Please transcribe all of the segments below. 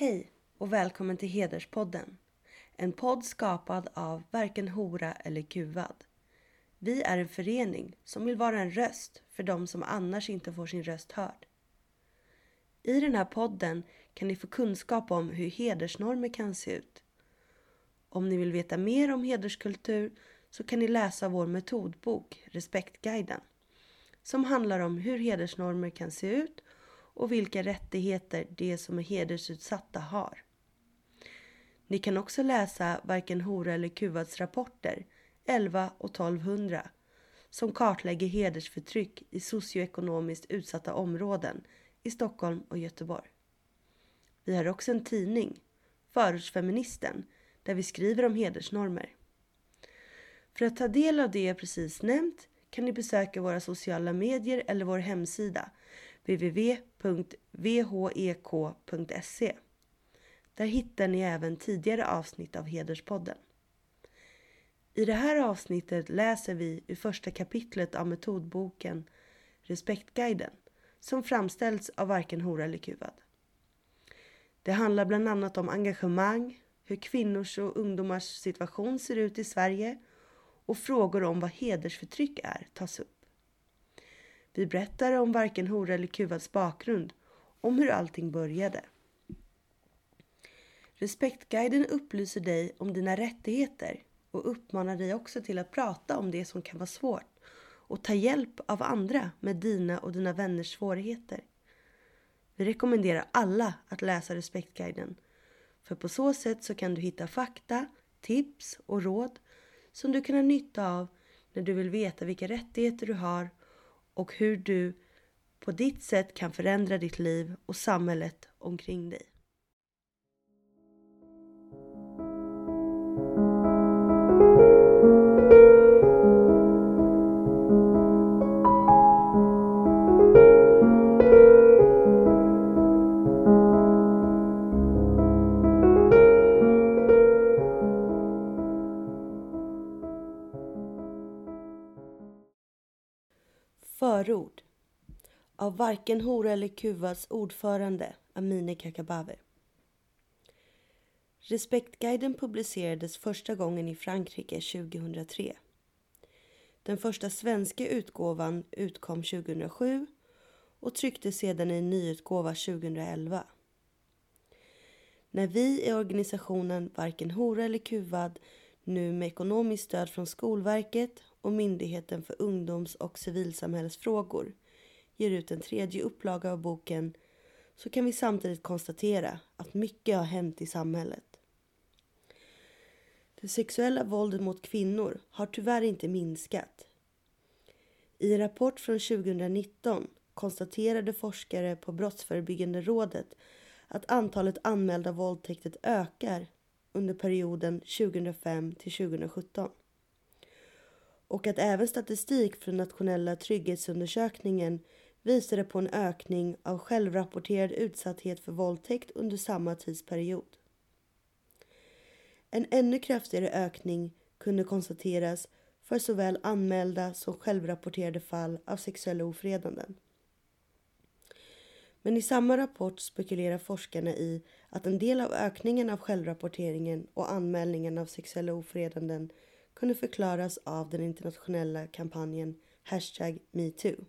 Hej och välkommen till Hederspodden. En podd skapad av varken hora eller kuvad. Vi är en förening som vill vara en röst för de som annars inte får sin röst hörd. I den här podden kan ni få kunskap om hur hedersnormer kan se ut. Om ni vill veta mer om hederskultur så kan ni läsa vår metodbok Respektguiden som handlar om hur hedersnormer kan se ut och vilka rättigheter de som är hedersutsatta har. Ni kan också läsa varken hora eller kuvads rapporter 11 och 1200 som kartlägger hedersförtryck i socioekonomiskt utsatta områden i Stockholm och Göteborg. Vi har också en tidning, Förortsfeministen, där vi skriver om hedersnormer. För att ta del av det jag precis nämnt kan ni besöka våra sociala medier eller vår hemsida www.vhek.se. E. Där hittar ni även tidigare avsnitt av Hederspodden. I det här avsnittet läser vi ur första kapitlet av metodboken Respektguiden som framställts av varken hora eller kuvad. Det handlar bland annat om engagemang, hur kvinnors och ungdomars situation ser ut i Sverige och frågor om vad hedersförtryck är tas upp. Vi berättar om varken hora eller kuvads bakgrund, om hur allting började. Respektguiden upplyser dig om dina rättigheter och uppmanar dig också till att prata om det som kan vara svårt och ta hjälp av andra med dina och dina vänners svårigheter. Vi rekommenderar alla att läsa Respektguiden för på så sätt så kan du hitta fakta, tips och råd som du kan ha nytta av när du vill veta vilka rättigheter du har och hur du på ditt sätt kan förändra ditt liv och samhället omkring dig. Varken hora eller kuvas ordförande Amineh Kakabaveh. Respektguiden publicerades första gången i Frankrike 2003. Den första svenska utgåvan utkom 2007 och trycktes sedan i en nyutgåva 2011. När vi i organisationen Varken hora eller kuvad nu med ekonomiskt stöd från Skolverket och Myndigheten för ungdoms och civilsamhällesfrågor ger ut en tredje upplaga av boken så kan vi samtidigt konstatera att mycket har hänt i samhället. Det sexuella våldet mot kvinnor har tyvärr inte minskat. I en rapport från 2019 konstaterade forskare på Brottsförebyggande rådet att antalet anmälda våldtäkter ökar under perioden 2005 till 2017 och att även statistik från nationella trygghetsundersökningen visade på en ökning av självrapporterad utsatthet för våldtäkt under samma tidsperiod. En ännu kraftigare ökning kunde konstateras för såväl anmälda som självrapporterade fall av sexuella ofredanden. Men i samma rapport spekulerar forskarna i att en del av ökningen av självrapporteringen och anmälningen av sexuella ofredanden kunde förklaras av den internationella kampanjen hashtag metoo.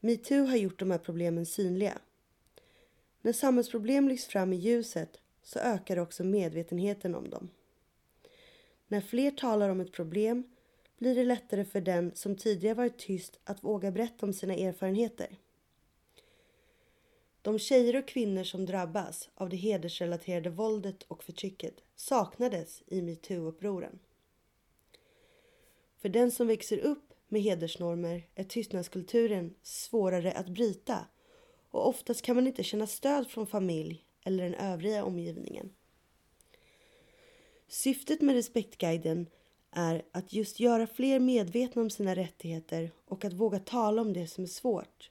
Metoo har gjort de här problemen synliga. När samhällsproblem lyfts fram i ljuset så ökar också medvetenheten om dem. När fler talar om ett problem blir det lättare för den som tidigare varit tyst att våga berätta om sina erfarenheter. De tjejer och kvinnor som drabbas av det hedersrelaterade våldet och förtrycket saknades i metoo-upproren. För den som växer upp med hedersnormer är tystnadskulturen svårare att bryta och oftast kan man inte känna stöd från familj eller den övriga omgivningen. Syftet med Respektguiden är att just göra fler medvetna om sina rättigheter och att våga tala om det som är svårt.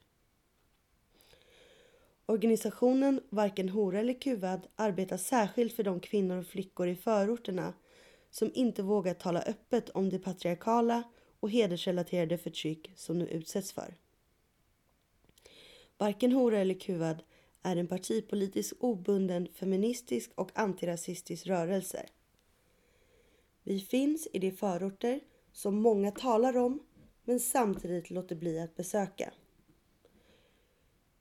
Organisationen Varken hora eller kuvad arbetar särskilt för de kvinnor och flickor i förorterna som inte vågar tala öppet om det patriarkala och hedersrelaterade förtryck som de utsätts för. Varken hora eller kuvad är en partipolitiskt obunden feministisk och antirasistisk rörelse. Vi finns i de förorter som många talar om men samtidigt låter bli att besöka.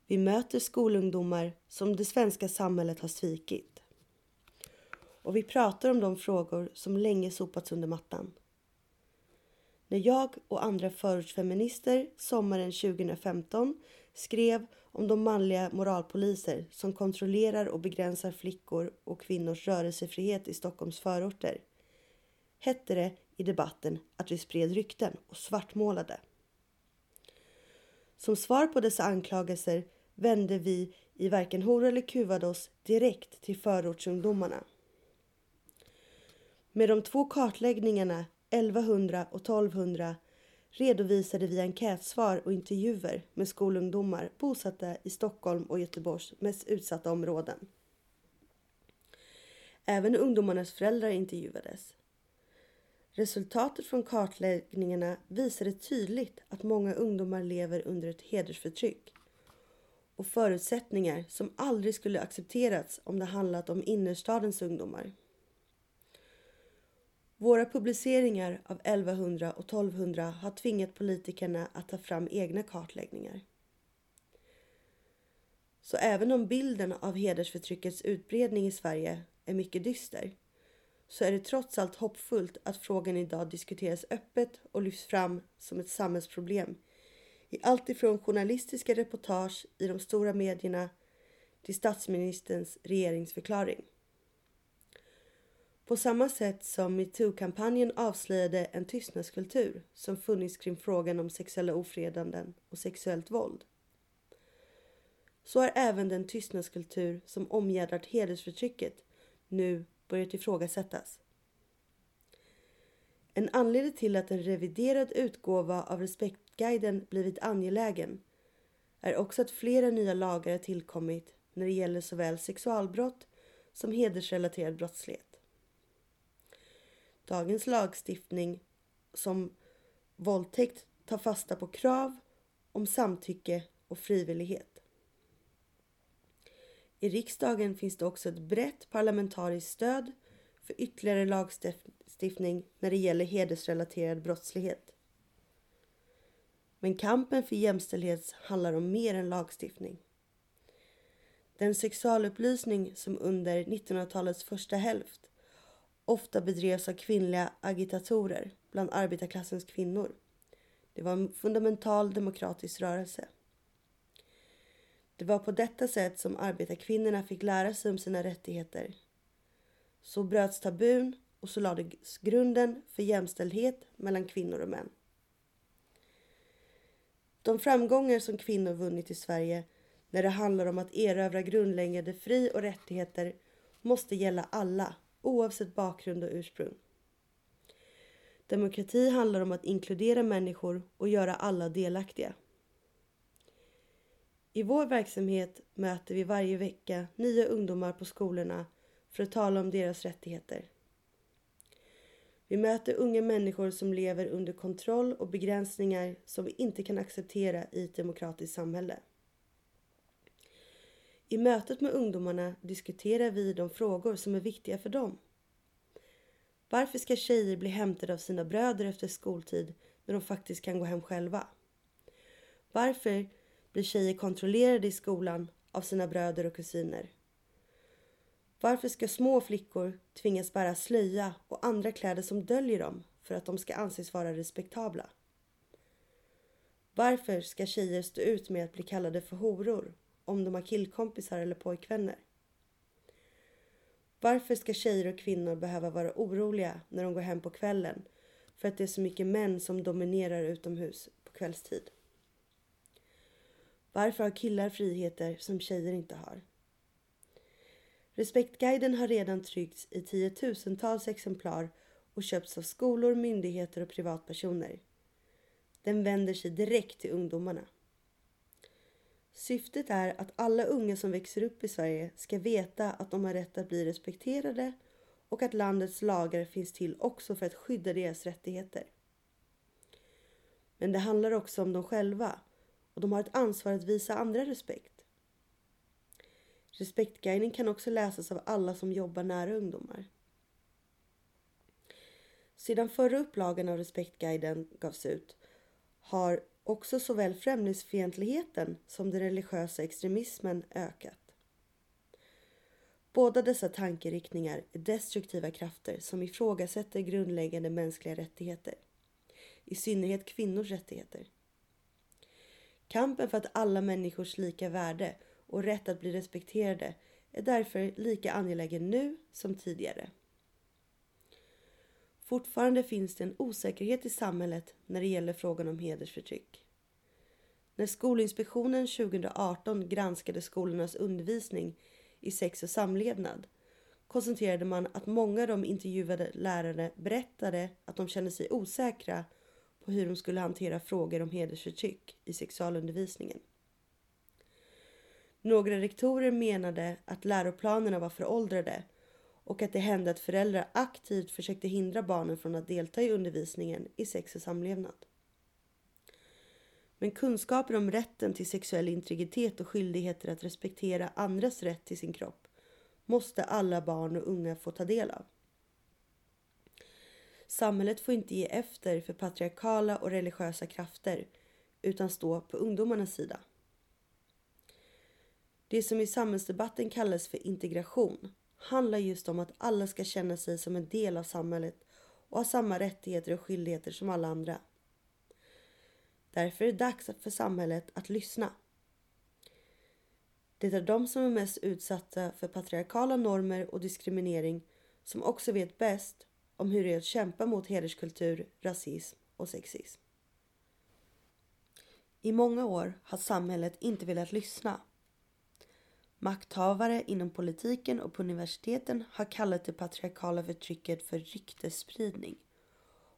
Vi möter skolungdomar som det svenska samhället har svikit. Och vi pratar om de frågor som länge sopats under mattan. När jag och andra förortsfeminister sommaren 2015 skrev om de manliga moralpoliser som kontrollerar och begränsar flickor och kvinnors rörelsefrihet i Stockholms förorter hette det i debatten att vi spred rykten och svartmålade. Som svar på dessa anklagelser vände vi i Varken hora eller kuvad oss direkt till förortsungdomarna. Med de två kartläggningarna 1100 och 1200 redovisade via enkätsvar och intervjuer med skolungdomar bosatta i Stockholm och Göteborgs mest utsatta områden. Även ungdomarnas föräldrar intervjuades. Resultatet från kartläggningarna visade tydligt att många ungdomar lever under ett hedersförtryck och förutsättningar som aldrig skulle accepterats om det handlat om innerstadens ungdomar. Våra publiceringar av 1100 och 1200 har tvingat politikerna att ta fram egna kartläggningar. Så även om bilden av hedersförtryckets utbredning i Sverige är mycket dyster så är det trots allt hoppfullt att frågan idag diskuteras öppet och lyfts fram som ett samhällsproblem i allt ifrån journalistiska reportage i de stora medierna till statsministerns regeringsförklaring. På samma sätt som metoo-kampanjen avslöjade en tystnadskultur som funnits kring frågan om sexuella ofredanden och sexuellt våld. Så har även den tystnadskultur som omgärdat hedersförtrycket nu börjat ifrågasättas. En anledning till att en reviderad utgåva av Respektguiden blivit angelägen är också att flera nya lagar har tillkommit när det gäller såväl sexualbrott som hedersrelaterad brottslighet. Dagens lagstiftning som våldtäkt tar fasta på krav om samtycke och frivillighet. I riksdagen finns det också ett brett parlamentariskt stöd för ytterligare lagstiftning när det gäller hedersrelaterad brottslighet. Men kampen för jämställdhet handlar om mer än lagstiftning. Den sexualupplysning som under 1900-talets första hälft ofta bedrevs av kvinnliga agitatorer bland arbetarklassens kvinnor. Det var en fundamental demokratisk rörelse. Det var på detta sätt som arbetarkvinnorna fick lära sig om sina rättigheter. Så bröts tabun och så lades grunden för jämställdhet mellan kvinnor och män. De framgångar som kvinnor vunnit i Sverige när det handlar om att erövra grundläggande fri och rättigheter måste gälla alla oavsett bakgrund och ursprung. Demokrati handlar om att inkludera människor och göra alla delaktiga. I vår verksamhet möter vi varje vecka nya ungdomar på skolorna för att tala om deras rättigheter. Vi möter unga människor som lever under kontroll och begränsningar som vi inte kan acceptera i ett demokratiskt samhälle. I mötet med ungdomarna diskuterar vi de frågor som är viktiga för dem. Varför ska tjejer bli hämtade av sina bröder efter skoltid när de faktiskt kan gå hem själva? Varför blir tjejer kontrollerade i skolan av sina bröder och kusiner? Varför ska små flickor tvingas bära slöja och andra kläder som döljer dem för att de ska anses vara respektabla? Varför ska tjejer stå ut med att bli kallade för horor om de har killkompisar eller pojkvänner? Varför ska tjejer och kvinnor behöva vara oroliga när de går hem på kvällen för att det är så mycket män som dominerar utomhus på kvällstid? Varför har killar friheter som tjejer inte har? Respektguiden har redan tryckts i tiotusentals exemplar och köpts av skolor, myndigheter och privatpersoner. Den vänder sig direkt till ungdomarna. Syftet är att alla unga som växer upp i Sverige ska veta att de har rätt att bli respekterade och att landets lagar finns till också för att skydda deras rättigheter. Men det handlar också om dem själva och de har ett ansvar att visa andra respekt. Respektguiden kan också läsas av alla som jobbar nära ungdomar. Sedan förra upplagan av Respektguiden gavs ut har också såväl främlingsfientligheten som den religiösa extremismen ökat. Båda dessa tankeriktningar är destruktiva krafter som ifrågasätter grundläggande mänskliga rättigheter, i synnerhet kvinnors rättigheter. Kampen för att alla människors lika värde och rätt att bli respekterade är därför lika angelägen nu som tidigare. Fortfarande finns det en osäkerhet i samhället när det gäller frågan om hedersförtryck. När Skolinspektionen 2018 granskade skolornas undervisning i sex och samlevnad konstaterade man att många av de intervjuade lärare berättade att de kände sig osäkra på hur de skulle hantera frågor om hedersförtryck i sexualundervisningen. Några rektorer menade att läroplanerna var föråldrade och att det hände att föräldrar aktivt försökte hindra barnen från att delta i undervisningen i sex och samlevnad. Men kunskaper om rätten till sexuell integritet och skyldigheter att respektera andras rätt till sin kropp måste alla barn och unga få ta del av. Samhället får inte ge efter för patriarkala och religiösa krafter utan stå på ungdomarnas sida. Det som i samhällsdebatten kallas för integration handlar just om att alla ska känna sig som en del av samhället och ha samma rättigheter och skyldigheter som alla andra. Därför är det dags för samhället att lyssna. Det är de som är mest utsatta för patriarkala normer och diskriminering som också vet bäst om hur det är att kämpa mot hederskultur, rasism och sexism. I många år har samhället inte velat lyssna Makthavare inom politiken och på universiteten har kallat det patriarkala förtrycket för ryktesspridning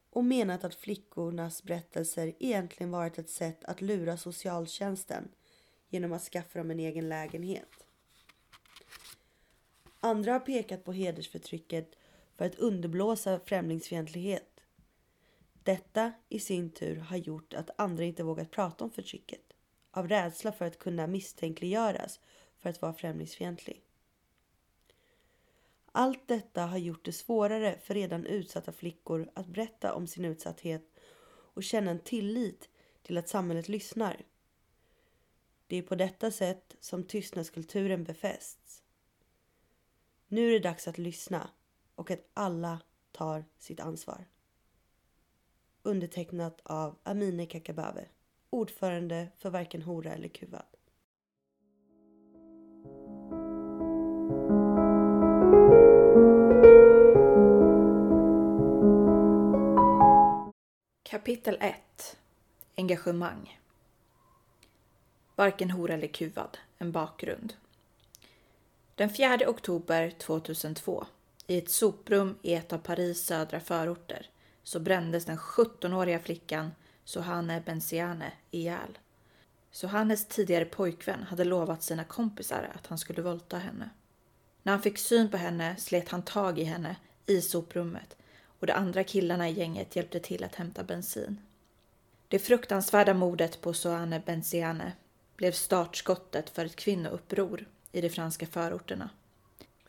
och menat att flickornas berättelser egentligen varit ett sätt att lura socialtjänsten genom att skaffa dem en egen lägenhet. Andra har pekat på hedersförtrycket för att underblåsa främlingsfientlighet. Detta i sin tur har gjort att andra inte vågat prata om förtrycket av rädsla för att kunna misstänkliggöras för att vara främlingsfientlig. Allt detta har gjort det svårare för redan utsatta flickor att berätta om sin utsatthet och känna en tillit till att samhället lyssnar. Det är på detta sätt som tystnadskulturen befästs. Nu är det dags att lyssna och att alla tar sitt ansvar. Undertecknat av Amine Kakabave, ordförande för Varken Hora eller Kuvad. Kapitel 1 Engagemang Varken hora eller kuvad, en bakgrund. Den 4 oktober 2002, i ett soprum i ett av Paris södra förorter, så brändes den 17-åriga flickan Sohane Benziane ihjäl. Sohanes tidigare pojkvän hade lovat sina kompisar att han skulle våldta henne. När han fick syn på henne slet han tag i henne i soprummet och de andra killarna i gänget hjälpte till att hämta bensin. Det fruktansvärda mordet på Soane Benziane blev startskottet för ett kvinnouppror i de franska förorterna.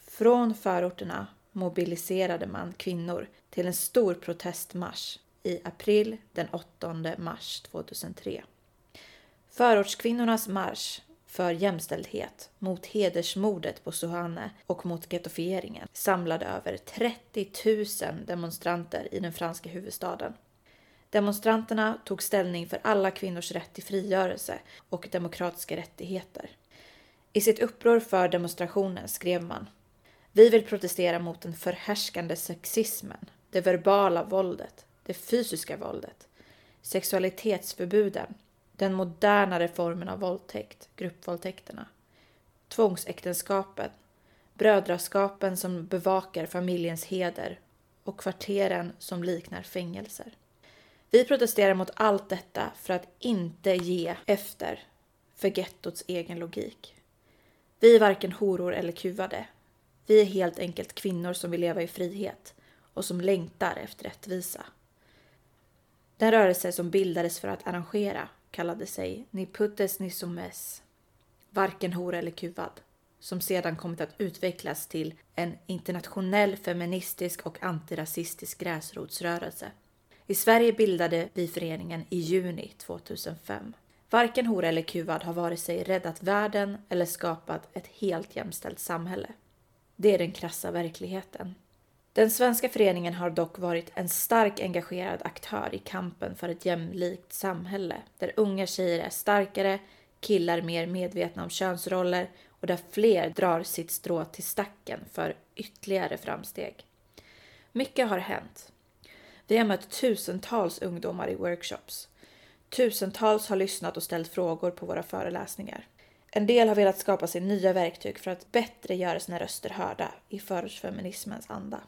Från förorterna mobiliserade man kvinnor till en stor protestmarsch i april den 8 mars 2003. Förortskvinnornas marsch för jämställdhet mot hedersmordet på Sohane och mot gettofieringen samlade över 30 000 demonstranter i den franska huvudstaden. Demonstranterna tog ställning för alla kvinnors rätt till frigörelse och demokratiska rättigheter. I sitt uppror för demonstrationen skrev man Vi vill protestera mot den förhärskande sexismen, det verbala våldet, det fysiska våldet, sexualitetsförbuden den modernare formen av våldtäkt, gruppvåldtäkterna, tvångsäktenskapen, brödraskapen som bevakar familjens heder och kvarteren som liknar fängelser. Vi protesterar mot allt detta för att inte ge efter för gettots egen logik. Vi är varken horor eller kuvade. Vi är helt enkelt kvinnor som vill leva i frihet och som längtar efter rättvisa. Den rörelse som bildades för att arrangera kallade sig Ni puttes ni sommes, varken hora eller kuvad, som sedan kommit att utvecklas till en internationell feministisk och antirasistisk gräsrotsrörelse. I Sverige bildade vi föreningen i juni 2005. Varken Hora eller Kuvad har vare sig räddat världen eller skapat ett helt jämställt samhälle. Det är den krassa verkligheten. Den svenska föreningen har dock varit en stark engagerad aktör i kampen för ett jämlikt samhälle där unga tjejer är starkare, killar mer medvetna om könsroller och där fler drar sitt strå till stacken för ytterligare framsteg. Mycket har hänt. Vi har mött tusentals ungdomar i workshops. Tusentals har lyssnat och ställt frågor på våra föreläsningar. En del har velat skapa sig nya verktyg för att bättre göra sina röster hörda i förortsfeminismens anda.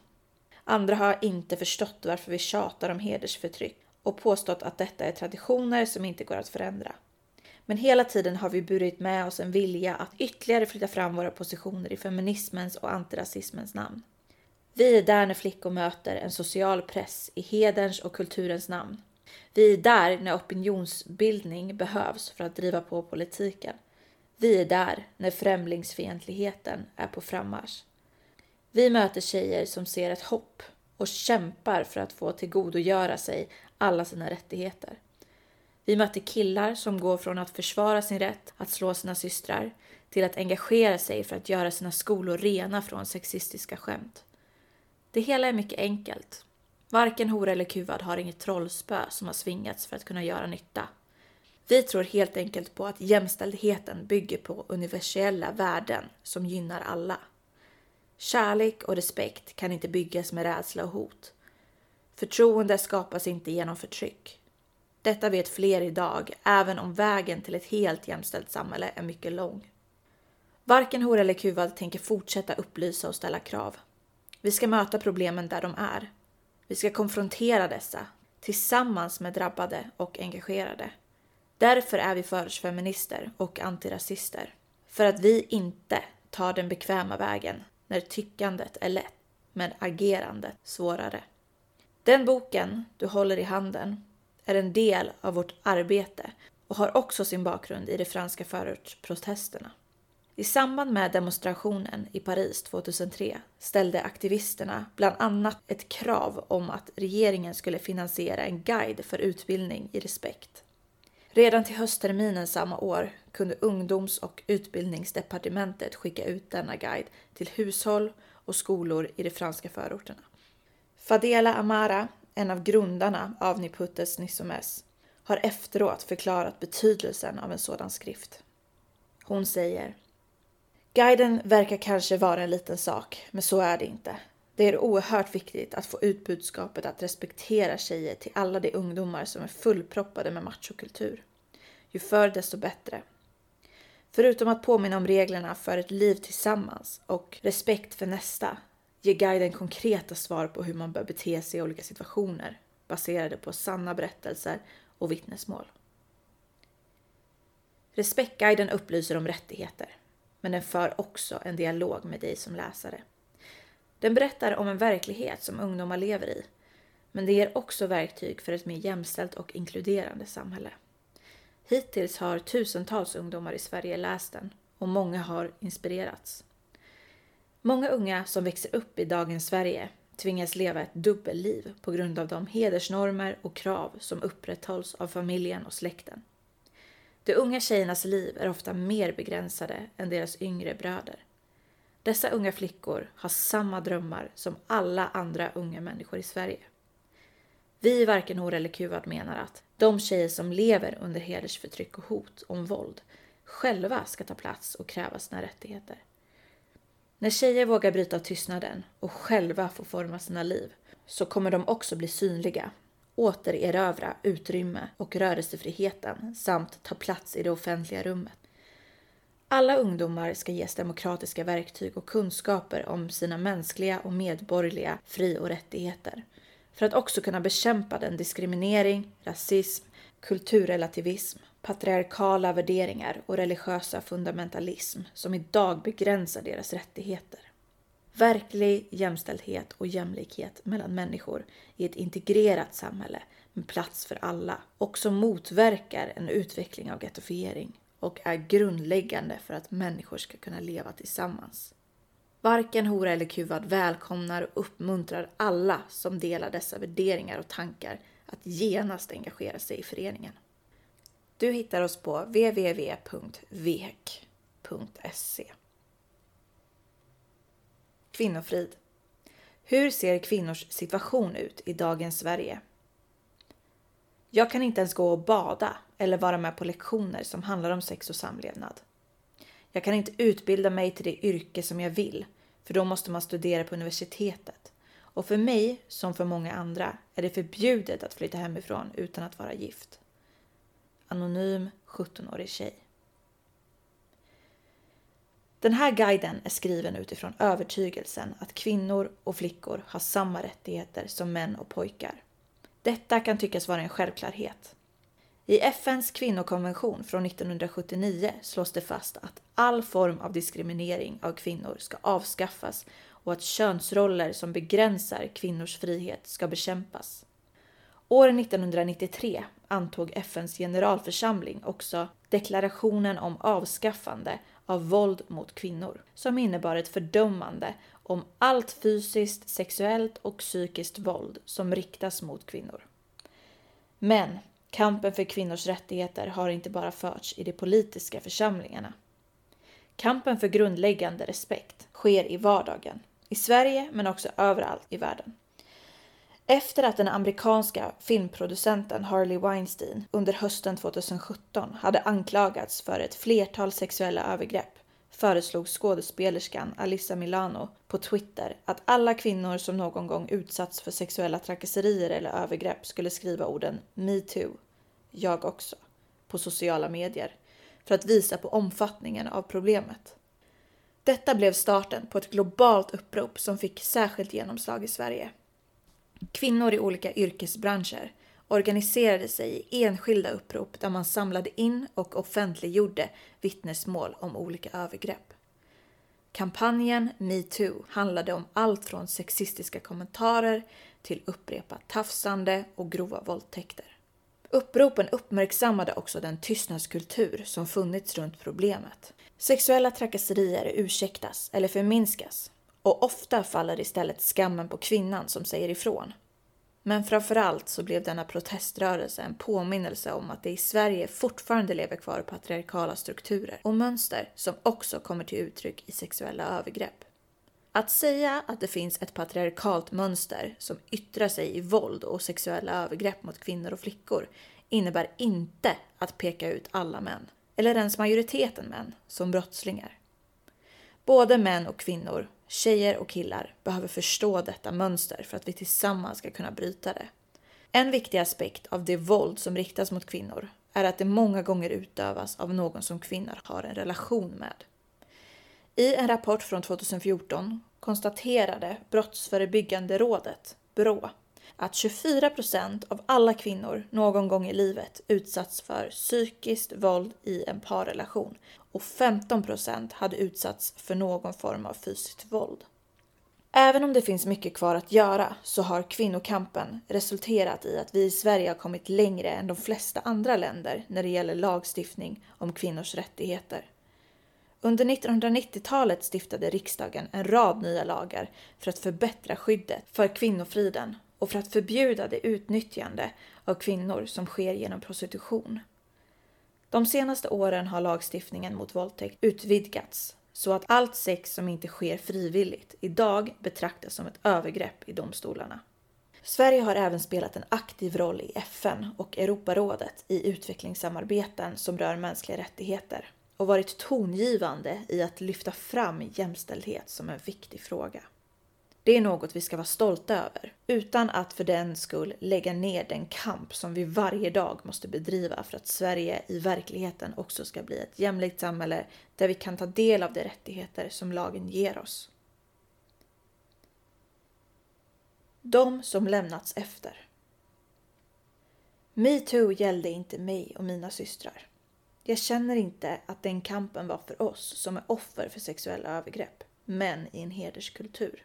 Andra har inte förstått varför vi tjatar om hedersförtryck och påstått att detta är traditioner som inte går att förändra. Men hela tiden har vi burit med oss en vilja att ytterligare flytta fram våra positioner i feminismens och antirasismens namn. Vi är där när flickor möter en social press i hederns och kulturens namn. Vi är där när opinionsbildning behövs för att driva på politiken. Vi är där när främlingsfientligheten är på frammarsch. Vi möter tjejer som ser ett hopp och kämpar för att få tillgodogöra sig alla sina rättigheter. Vi möter killar som går från att försvara sin rätt att slå sina systrar till att engagera sig för att göra sina skolor rena från sexistiska skämt. Det hela är mycket enkelt. Varken hora eller kuvad har inget trollspö som har svingats för att kunna göra nytta. Vi tror helt enkelt på att jämställdheten bygger på universella värden som gynnar alla. Kärlek och respekt kan inte byggas med rädsla och hot. Förtroende skapas inte genom förtryck. Detta vet fler idag, även om vägen till ett helt jämställt samhälle är mycket lång. Varken hora eller kuvad tänker fortsätta upplysa och ställa krav. Vi ska möta problemen där de är. Vi ska konfrontera dessa tillsammans med drabbade och engagerade. Därför är vi förortsfeminister och antirasister. För att vi inte tar den bekväma vägen när tyckandet är lätt men agerandet svårare. Den boken du håller i handen är en del av vårt arbete och har också sin bakgrund i de franska förortsprotesterna. I samband med demonstrationen i Paris 2003 ställde aktivisterna bland annat ett krav om att regeringen skulle finansiera en guide för utbildning i respekt. Redan till höstterminen samma år kunde ungdoms och utbildningsdepartementet skicka ut denna guide till hushåll och skolor i de franska förorterna. Fadela Amara, en av grundarna av Niputes Nissomes, har efteråt förklarat betydelsen av en sådan skrift. Hon säger Guiden verkar kanske vara en liten sak, men så är det inte. Det är oerhört viktigt att få ut budskapet att respektera tjejer till alla de ungdomar som är fullproppade med machokultur. Ju förr desto bättre. Förutom att påminna om reglerna för ett liv tillsammans och respekt för nästa ger guiden konkreta svar på hur man bör bete sig i olika situationer baserade på sanna berättelser och vittnesmål. Respektguiden upplyser om rättigheter, men den för också en dialog med dig som läsare. Den berättar om en verklighet som ungdomar lever i, men det ger också verktyg för ett mer jämställt och inkluderande samhälle. Hittills har tusentals ungdomar i Sverige läst den och många har inspirerats. Många unga som växer upp i dagens Sverige tvingas leva ett dubbelliv på grund av de hedersnormer och krav som upprätthålls av familjen och släkten. De unga tjejernas liv är ofta mer begränsade än deras yngre bröder. Dessa unga flickor har samma drömmar som alla andra unga människor i Sverige. Vi i Varken hora eller kuvad menar att de tjejer som lever under hedersförtryck och hot om våld själva ska ta plats och kräva sina rättigheter. När tjejer vågar bryta tystnaden och själva få forma sina liv så kommer de också bli synliga, återerövra utrymme och rörelsefriheten samt ta plats i det offentliga rummet. Alla ungdomar ska ges demokratiska verktyg och kunskaper om sina mänskliga och medborgerliga fri och rättigheter för att också kunna bekämpa den diskriminering, rasism, kulturrelativism, patriarkala värderingar och religiösa fundamentalism som idag begränsar deras rättigheter. Verklig jämställdhet och jämlikhet mellan människor i ett integrerat samhälle med plats för alla också motverkar en utveckling av gettofiering och är grundläggande för att människor ska kunna leva tillsammans. Varken hora eller kuvad välkomnar och uppmuntrar alla som delar dessa värderingar och tankar att genast engagera sig i föreningen. Du hittar oss på www.vek.se. Kvinnofrid. Hur ser kvinnors situation ut i dagens Sverige? Jag kan inte ens gå och bada eller vara med på lektioner som handlar om sex och samlevnad. Jag kan inte utbilda mig till det yrke som jag vill, för då måste man studera på universitetet. Och för mig, som för många andra, är det förbjudet att flytta hemifrån utan att vara gift. Anonym 17-årig tjej. Den här guiden är skriven utifrån övertygelsen att kvinnor och flickor har samma rättigheter som män och pojkar. Detta kan tyckas vara en självklarhet. I FNs kvinnokonvention från 1979 slås det fast att all form av diskriminering av kvinnor ska avskaffas och att könsroller som begränsar kvinnors frihet ska bekämpas. År 1993 antog FNs generalförsamling också deklarationen om avskaffande av våld mot kvinnor som innebar ett fördömande om allt fysiskt, sexuellt och psykiskt våld som riktas mot kvinnor. Men kampen för kvinnors rättigheter har inte bara förts i de politiska församlingarna. Kampen för grundläggande respekt sker i vardagen, i Sverige men också överallt i världen. Efter att den amerikanska filmproducenten Harley Weinstein under hösten 2017 hade anklagats för ett flertal sexuella övergrepp föreslog skådespelerskan Alissa Milano på Twitter att alla kvinnor som någon gång utsatts för sexuella trakasserier eller övergrepp skulle skriva orden metoo, jag också, på sociala medier för att visa på omfattningen av problemet. Detta blev starten på ett globalt upprop som fick särskilt genomslag i Sverige. Kvinnor i olika yrkesbranscher organiserade sig i enskilda upprop där man samlade in och offentliggjorde vittnesmål om olika övergrepp. Kampanjen metoo handlade om allt från sexistiska kommentarer till upprepat tafsande och grova våldtäkter. Uppropen uppmärksammade också den tystnadskultur som funnits runt problemet. Sexuella trakasserier ursäktas eller förminskas och ofta faller istället skammen på kvinnan som säger ifrån. Men framförallt så blev denna proteströrelse en påminnelse om att det i Sverige fortfarande lever kvar patriarkala strukturer och mönster som också kommer till uttryck i sexuella övergrepp. Att säga att det finns ett patriarkalt mönster som yttrar sig i våld och sexuella övergrepp mot kvinnor och flickor innebär inte att peka ut alla män, eller ens majoriteten män, som brottslingar. Både män och kvinnor Tjejer och killar behöver förstå detta mönster för att vi tillsammans ska kunna bryta det. En viktig aspekt av det våld som riktas mot kvinnor är att det många gånger utövas av någon som kvinnor har en relation med. I en rapport från 2014 konstaterade Brottsförebyggande rådet, BRÅ, att 24 procent av alla kvinnor någon gång i livet utsatts för psykiskt våld i en parrelation och 15 procent hade utsatts för någon form av fysiskt våld. Även om det finns mycket kvar att göra så har kvinnokampen resulterat i att vi i Sverige har kommit längre än de flesta andra länder när det gäller lagstiftning om kvinnors rättigheter. Under 1990-talet stiftade riksdagen en rad nya lagar för att förbättra skyddet för kvinnofriden och för att förbjuda det utnyttjande av kvinnor som sker genom prostitution. De senaste åren har lagstiftningen mot våldtäkt utvidgats så att allt sex som inte sker frivilligt idag betraktas som ett övergrepp i domstolarna. Sverige har även spelat en aktiv roll i FN och Europarådet i utvecklingssamarbeten som rör mänskliga rättigheter och varit tongivande i att lyfta fram jämställdhet som en viktig fråga. Det är något vi ska vara stolta över, utan att för den skull lägga ner den kamp som vi varje dag måste bedriva för att Sverige i verkligheten också ska bli ett jämlikt samhälle där vi kan ta del av de rättigheter som lagen ger oss. De som lämnats efter. Metoo gällde inte mig och mina systrar. Jag känner inte att den kampen var för oss som är offer för sexuella övergrepp, men i en hederskultur.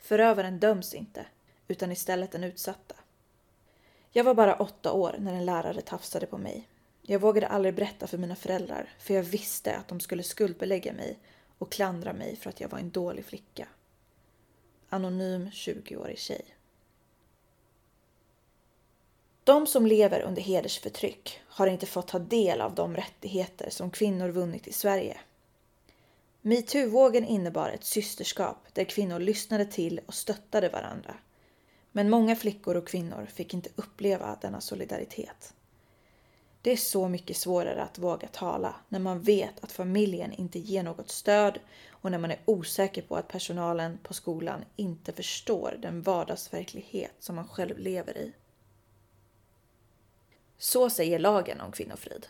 Förövaren döms inte, utan istället den utsatta. Jag var bara åtta år när en lärare tafsade på mig. Jag vågade aldrig berätta för mina föräldrar för jag visste att de skulle skuldbelägga mig och klandra mig för att jag var en dålig flicka. Anonym 20-årig tjej. De som lever under hedersförtryck har inte fått ta del av de rättigheter som kvinnor vunnit i Sverige. Metoo-vågen innebar ett systerskap där kvinnor lyssnade till och stöttade varandra. Men många flickor och kvinnor fick inte uppleva denna solidaritet. Det är så mycket svårare att våga tala när man vet att familjen inte ger något stöd och när man är osäker på att personalen på skolan inte förstår den vardagsverklighet som man själv lever i. Så säger lagen om kvinnofrid.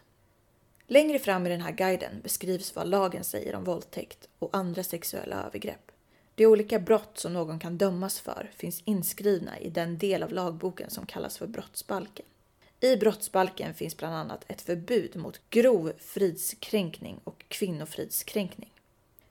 Längre fram i den här guiden beskrivs vad lagen säger om våldtäkt och andra sexuella övergrepp. De olika brott som någon kan dömas för finns inskrivna i den del av lagboken som kallas för brottsbalken. I brottsbalken finns bland annat ett förbud mot grov fridskränkning och kvinnofridskränkning.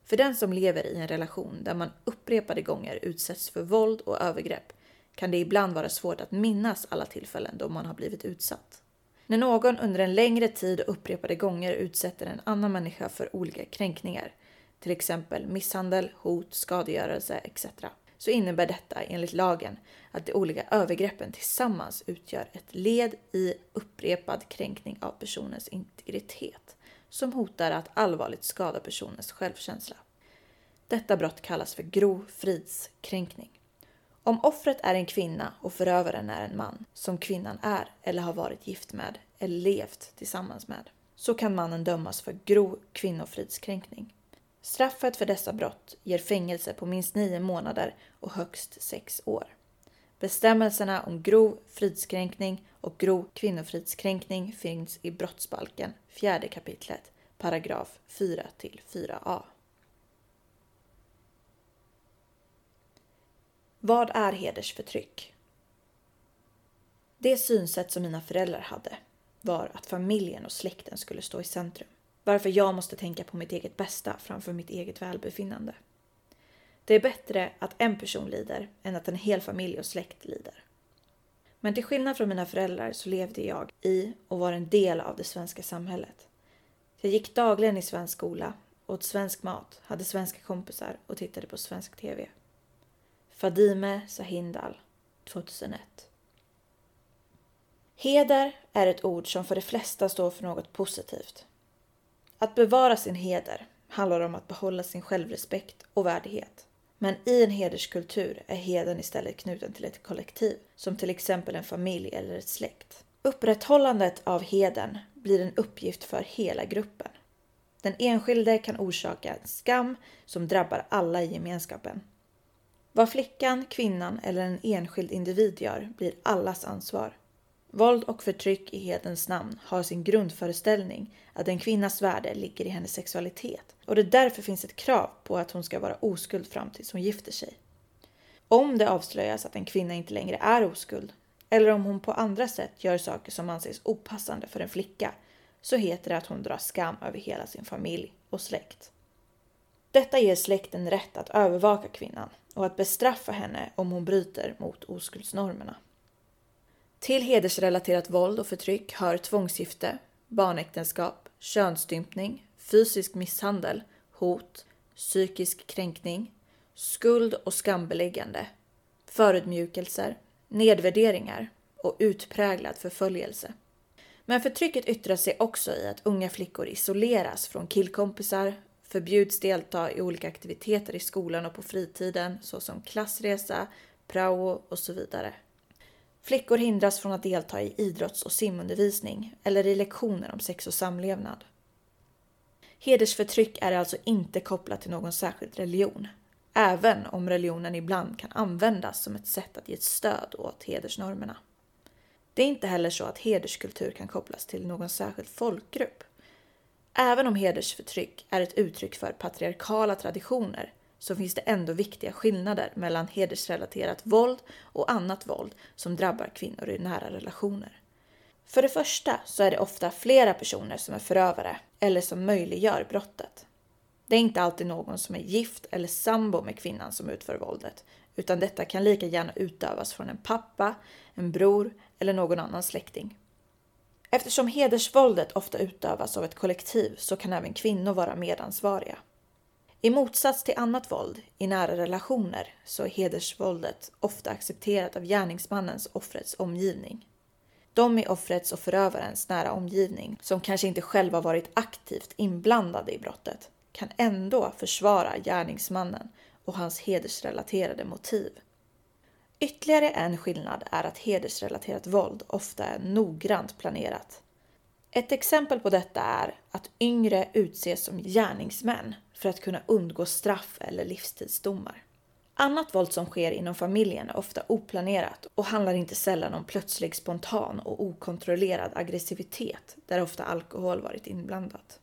För den som lever i en relation där man upprepade gånger utsätts för våld och övergrepp kan det ibland vara svårt att minnas alla tillfällen då man har blivit utsatt. När någon under en längre tid och upprepade gånger utsätter en annan människa för olika kränkningar, till exempel misshandel, hot, skadegörelse etc. så innebär detta enligt lagen att de olika övergreppen tillsammans utgör ett led i upprepad kränkning av personens integritet som hotar att allvarligt skada personens självkänsla. Detta brott kallas för grov fridskränkning. Om offret är en kvinna och förövaren är en man, som kvinnan är eller har varit gift med eller levt tillsammans med, så kan mannen dömas för grov kvinnofridskränkning. Straffet för dessa brott ger fängelse på minst nio månader och högst sex år. Bestämmelserna om grov fridskränkning och grov kvinnofridskränkning finns i brottsbalken, fjärde kapitlet, paragraf 4 till 4a. Vad är hedersförtryck? Det synsätt som mina föräldrar hade var att familjen och släkten skulle stå i centrum. Varför jag måste tänka på mitt eget bästa framför mitt eget välbefinnande. Det är bättre att en person lider än att en hel familj och släkt lider. Men till skillnad från mina föräldrar så levde jag i och var en del av det svenska samhället. Jag gick dagligen i svensk skola, åt svensk mat, hade svenska kompisar och tittade på svensk TV. Fadime Sahindal 2001 Heder är ett ord som för de flesta står för något positivt. Att bevara sin heder handlar om att behålla sin självrespekt och värdighet. Men i en hederskultur är heden istället knuten till ett kollektiv, som till exempel en familj eller ett släkt. Upprätthållandet av heden blir en uppgift för hela gruppen. Den enskilde kan orsaka en skam som drabbar alla i gemenskapen. Vad flickan, kvinnan eller en enskild individ gör blir allas ansvar. Våld och förtryck i hedens namn har sin grundföreställning att en kvinnas värde ligger i hennes sexualitet och det därför finns ett krav på att hon ska vara oskuld fram tills hon gifter sig. Om det avslöjas att en kvinna inte längre är oskuld eller om hon på andra sätt gör saker som anses opassande för en flicka så heter det att hon drar skam över hela sin familj och släkt. Detta ger släkten rätt att övervaka kvinnan och att bestraffa henne om hon bryter mot oskuldsnormerna. Till hedersrelaterat våld och förtryck hör tvångsgifte, barnäktenskap, könsstympning, fysisk misshandel, hot, psykisk kränkning, skuld och skambeläggande, förödmjukelser, nedvärderingar och utpräglad förföljelse. Men förtrycket yttrar sig också i att unga flickor isoleras från killkompisar, förbjuds delta i olika aktiviteter i skolan och på fritiden såsom klassresa, prao och så vidare. Flickor hindras från att delta i idrotts och simundervisning eller i lektioner om sex och samlevnad. Hedersförtryck är alltså inte kopplat till någon särskild religion, även om religionen ibland kan användas som ett sätt att ge ett stöd åt hedersnormerna. Det är inte heller så att hederskultur kan kopplas till någon särskild folkgrupp. Även om hedersförtryck är ett uttryck för patriarkala traditioner så finns det ändå viktiga skillnader mellan hedersrelaterat våld och annat våld som drabbar kvinnor i nära relationer. För det första så är det ofta flera personer som är förövare eller som möjliggör brottet. Det är inte alltid någon som är gift eller sambo med kvinnan som utför våldet, utan detta kan lika gärna utövas från en pappa, en bror eller någon annan släkting. Eftersom hedersvåldet ofta utövas av ett kollektiv så kan även kvinnor vara medansvariga. I motsats till annat våld i nära relationer så är hedersvåldet ofta accepterat av gärningsmannens offrets omgivning. De i offrets och förövarens nära omgivning, som kanske inte själva varit aktivt inblandade i brottet, kan ändå försvara gärningsmannen och hans hedersrelaterade motiv. Ytterligare en skillnad är att hedersrelaterat våld ofta är noggrant planerat. Ett exempel på detta är att yngre utses som gärningsmän för att kunna undgå straff eller livstidsdomar. Annat våld som sker inom familjen är ofta oplanerat och handlar inte sällan om plötslig spontan och okontrollerad aggressivitet där ofta alkohol varit inblandat.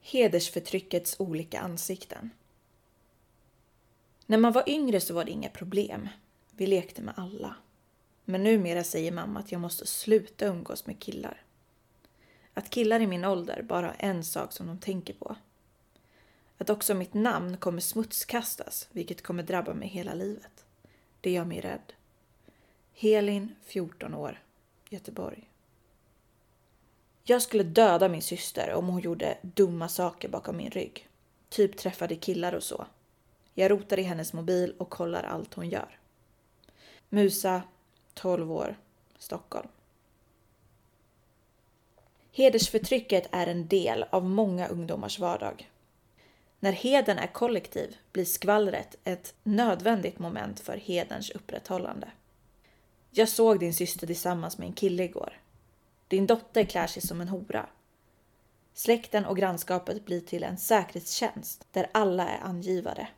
Hedersförtryckets olika ansikten. När man var yngre så var det inga problem. Vi lekte med alla. Men numera säger mamma att jag måste sluta umgås med killar. Att killar i min ålder bara har en sak som de tänker på. Att också mitt namn kommer smutskastas, vilket kommer drabba mig hela livet. Det gör mig rädd. Helin, 14 år, Göteborg. Jag skulle döda min syster om hon gjorde dumma saker bakom min rygg. Typ träffade killar och så. Jag rotar i hennes mobil och kollar allt hon gör. Musa, 12 år, Stockholm. Hedersförtrycket är en del av många ungdomars vardag. När heden är kollektiv blir skvallret ett nödvändigt moment för hederns upprätthållande. Jag såg din syster tillsammans med en kille igår. Din dotter klär sig som en hora. Släkten och grannskapet blir till en säkerhetstjänst där alla är angivare.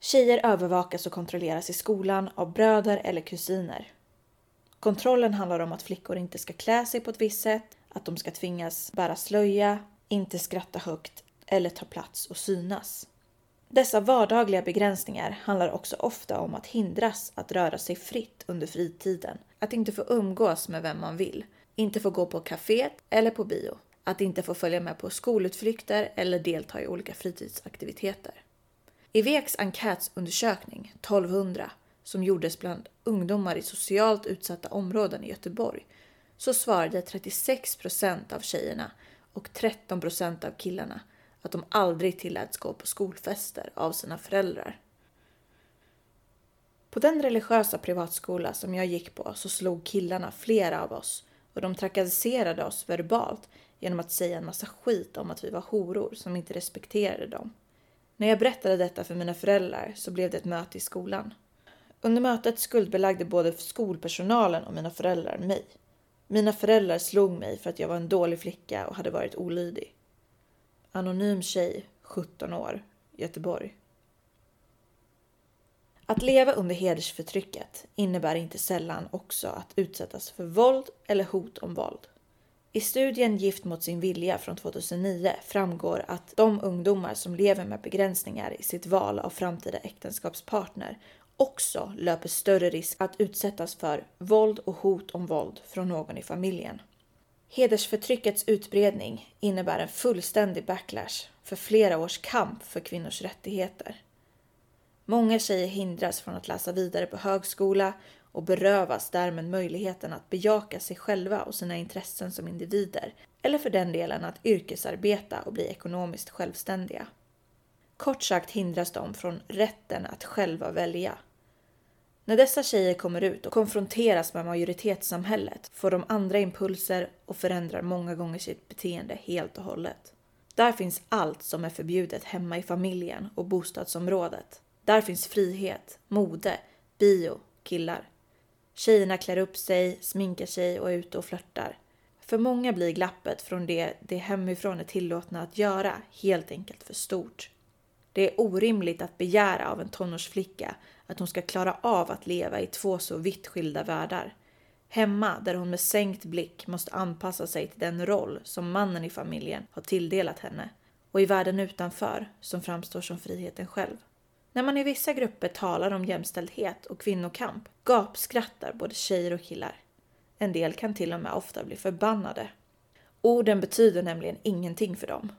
Tjejer övervakas och kontrolleras i skolan av bröder eller kusiner. Kontrollen handlar om att flickor inte ska klä sig på ett visst sätt, att de ska tvingas bära slöja, inte skratta högt eller ta plats och synas. Dessa vardagliga begränsningar handlar också ofta om att hindras att röra sig fritt under fritiden, att inte få umgås med vem man vill, inte få gå på kaféet eller på bio, att inte få följa med på skolutflykter eller delta i olika fritidsaktiviteter. I Veks enkätundersökning 1200 som gjordes bland ungdomar i socialt utsatta områden i Göteborg så svarade 36 procent av tjejerna och 13 procent av killarna att de aldrig tilläts gå på skolfester av sina föräldrar. På den religiösa privatskola som jag gick på så slog killarna flera av oss och de trakasserade oss verbalt genom att säga en massa skit om att vi var horor som inte respekterade dem. När jag berättade detta för mina föräldrar så blev det ett möte i skolan. Under mötet skuldbelagde både skolpersonalen och mina föräldrar mig. Mina föräldrar slog mig för att jag var en dålig flicka och hade varit olydig. Anonym tjej, 17 år, Göteborg. Att leva under hedersförtrycket innebär inte sällan också att utsättas för våld eller hot om våld. I studien Gift mot sin vilja från 2009 framgår att de ungdomar som lever med begränsningar i sitt val av framtida äktenskapspartner också löper större risk att utsättas för våld och hot om våld från någon i familjen. Hedersförtryckets utbredning innebär en fullständig backlash för flera års kamp för kvinnors rättigheter. Många tjejer hindras från att läsa vidare på högskola och berövas därmed möjligheten att bejaka sig själva och sina intressen som individer eller för den delen att yrkesarbeta och bli ekonomiskt självständiga. Kort sagt hindras de från rätten att själva välja. När dessa tjejer kommer ut och konfronteras med majoritetssamhället får de andra impulser och förändrar många gånger sitt beteende helt och hållet. Där finns allt som är förbjudet hemma i familjen och bostadsområdet. Där finns frihet, mode, bio, killar. Tjejerna klär upp sig, sminkar sig och är ute och flörtar. För många blir glappet från det de hemifrån är tillåtna att göra helt enkelt för stort. Det är orimligt att begära av en tonårsflicka att hon ska klara av att leva i två så vitt skilda världar. Hemma, där hon med sänkt blick måste anpassa sig till den roll som mannen i familjen har tilldelat henne och i världen utanför som framstår som friheten själv. När man i vissa grupper talar om jämställdhet och kvinnokamp gapskrattar både tjejer och killar. En del kan till och med ofta bli förbannade. Orden betyder nämligen ingenting för dem.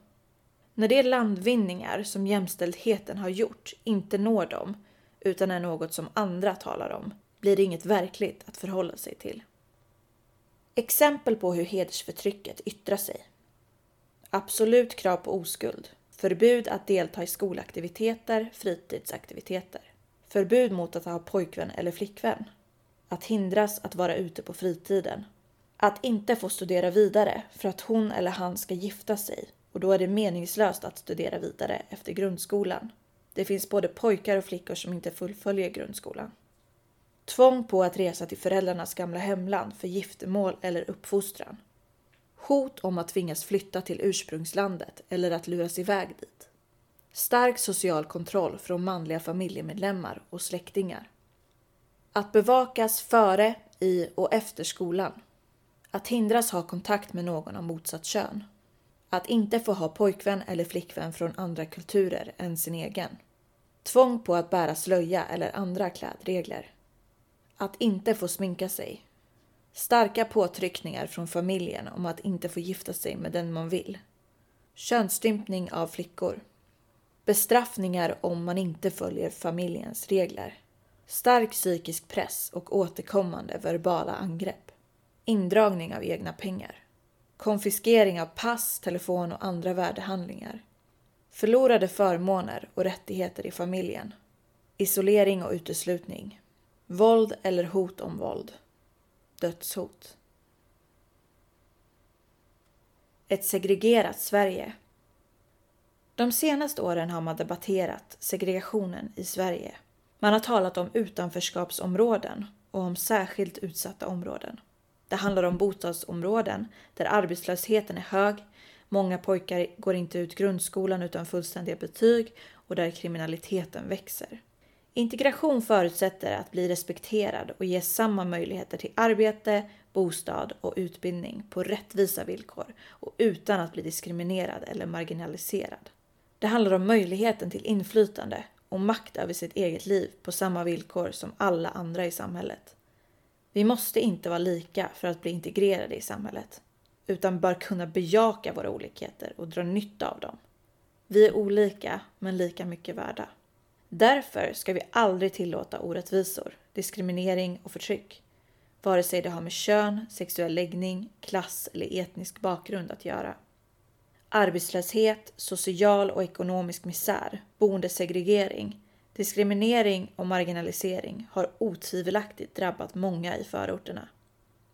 När de landvinningar som jämställdheten har gjort inte når dem utan är något som andra talar om blir det inget verkligt att förhålla sig till. Exempel på hur hedersförtrycket yttrar sig. Absolut krav på oskuld. Förbud att delta i skolaktiviteter, fritidsaktiviteter. Förbud mot att ha pojkvän eller flickvän. Att hindras att vara ute på fritiden. Att inte få studera vidare för att hon eller han ska gifta sig och då är det meningslöst att studera vidare efter grundskolan. Det finns både pojkar och flickor som inte fullföljer grundskolan. Tvång på att resa till föräldrarnas gamla hemland för giftermål eller uppfostran. Hot om att tvingas flytta till ursprungslandet eller att luras iväg dit. Stark social kontroll från manliga familjemedlemmar och släktingar. Att bevakas före, i och efter skolan. Att hindras ha kontakt med någon av motsatt kön. Att inte få ha pojkvän eller flickvän från andra kulturer än sin egen. Tvång på att bära slöja eller andra klädregler. Att inte få sminka sig. Starka påtryckningar från familjen om att inte få gifta sig med den man vill. Könsstympning av flickor. Bestraffningar om man inte följer familjens regler. Stark psykisk press och återkommande verbala angrepp. Indragning av egna pengar. Konfiskering av pass, telefon och andra värdehandlingar. Förlorade förmåner och rättigheter i familjen. Isolering och uteslutning. Våld eller hot om våld. Dödshot. Ett segregerat Sverige. De senaste åren har man debatterat segregationen i Sverige. Man har talat om utanförskapsområden och om särskilt utsatta områden. Det handlar om bostadsområden där arbetslösheten är hög, många pojkar går inte ut grundskolan utan fullständiga betyg och där kriminaliteten växer. Integration förutsätter att bli respekterad och ges samma möjligheter till arbete, bostad och utbildning på rättvisa villkor och utan att bli diskriminerad eller marginaliserad. Det handlar om möjligheten till inflytande och makt över sitt eget liv på samma villkor som alla andra i samhället. Vi måste inte vara lika för att bli integrerade i samhället, utan bör kunna bejaka våra olikheter och dra nytta av dem. Vi är olika, men lika mycket värda. Därför ska vi aldrig tillåta orättvisor, diskriminering och förtryck, vare sig det har med kön, sexuell läggning, klass eller etnisk bakgrund att göra. Arbetslöshet, social och ekonomisk misär, boendesegregering, diskriminering och marginalisering har otvivelaktigt drabbat många i förorterna.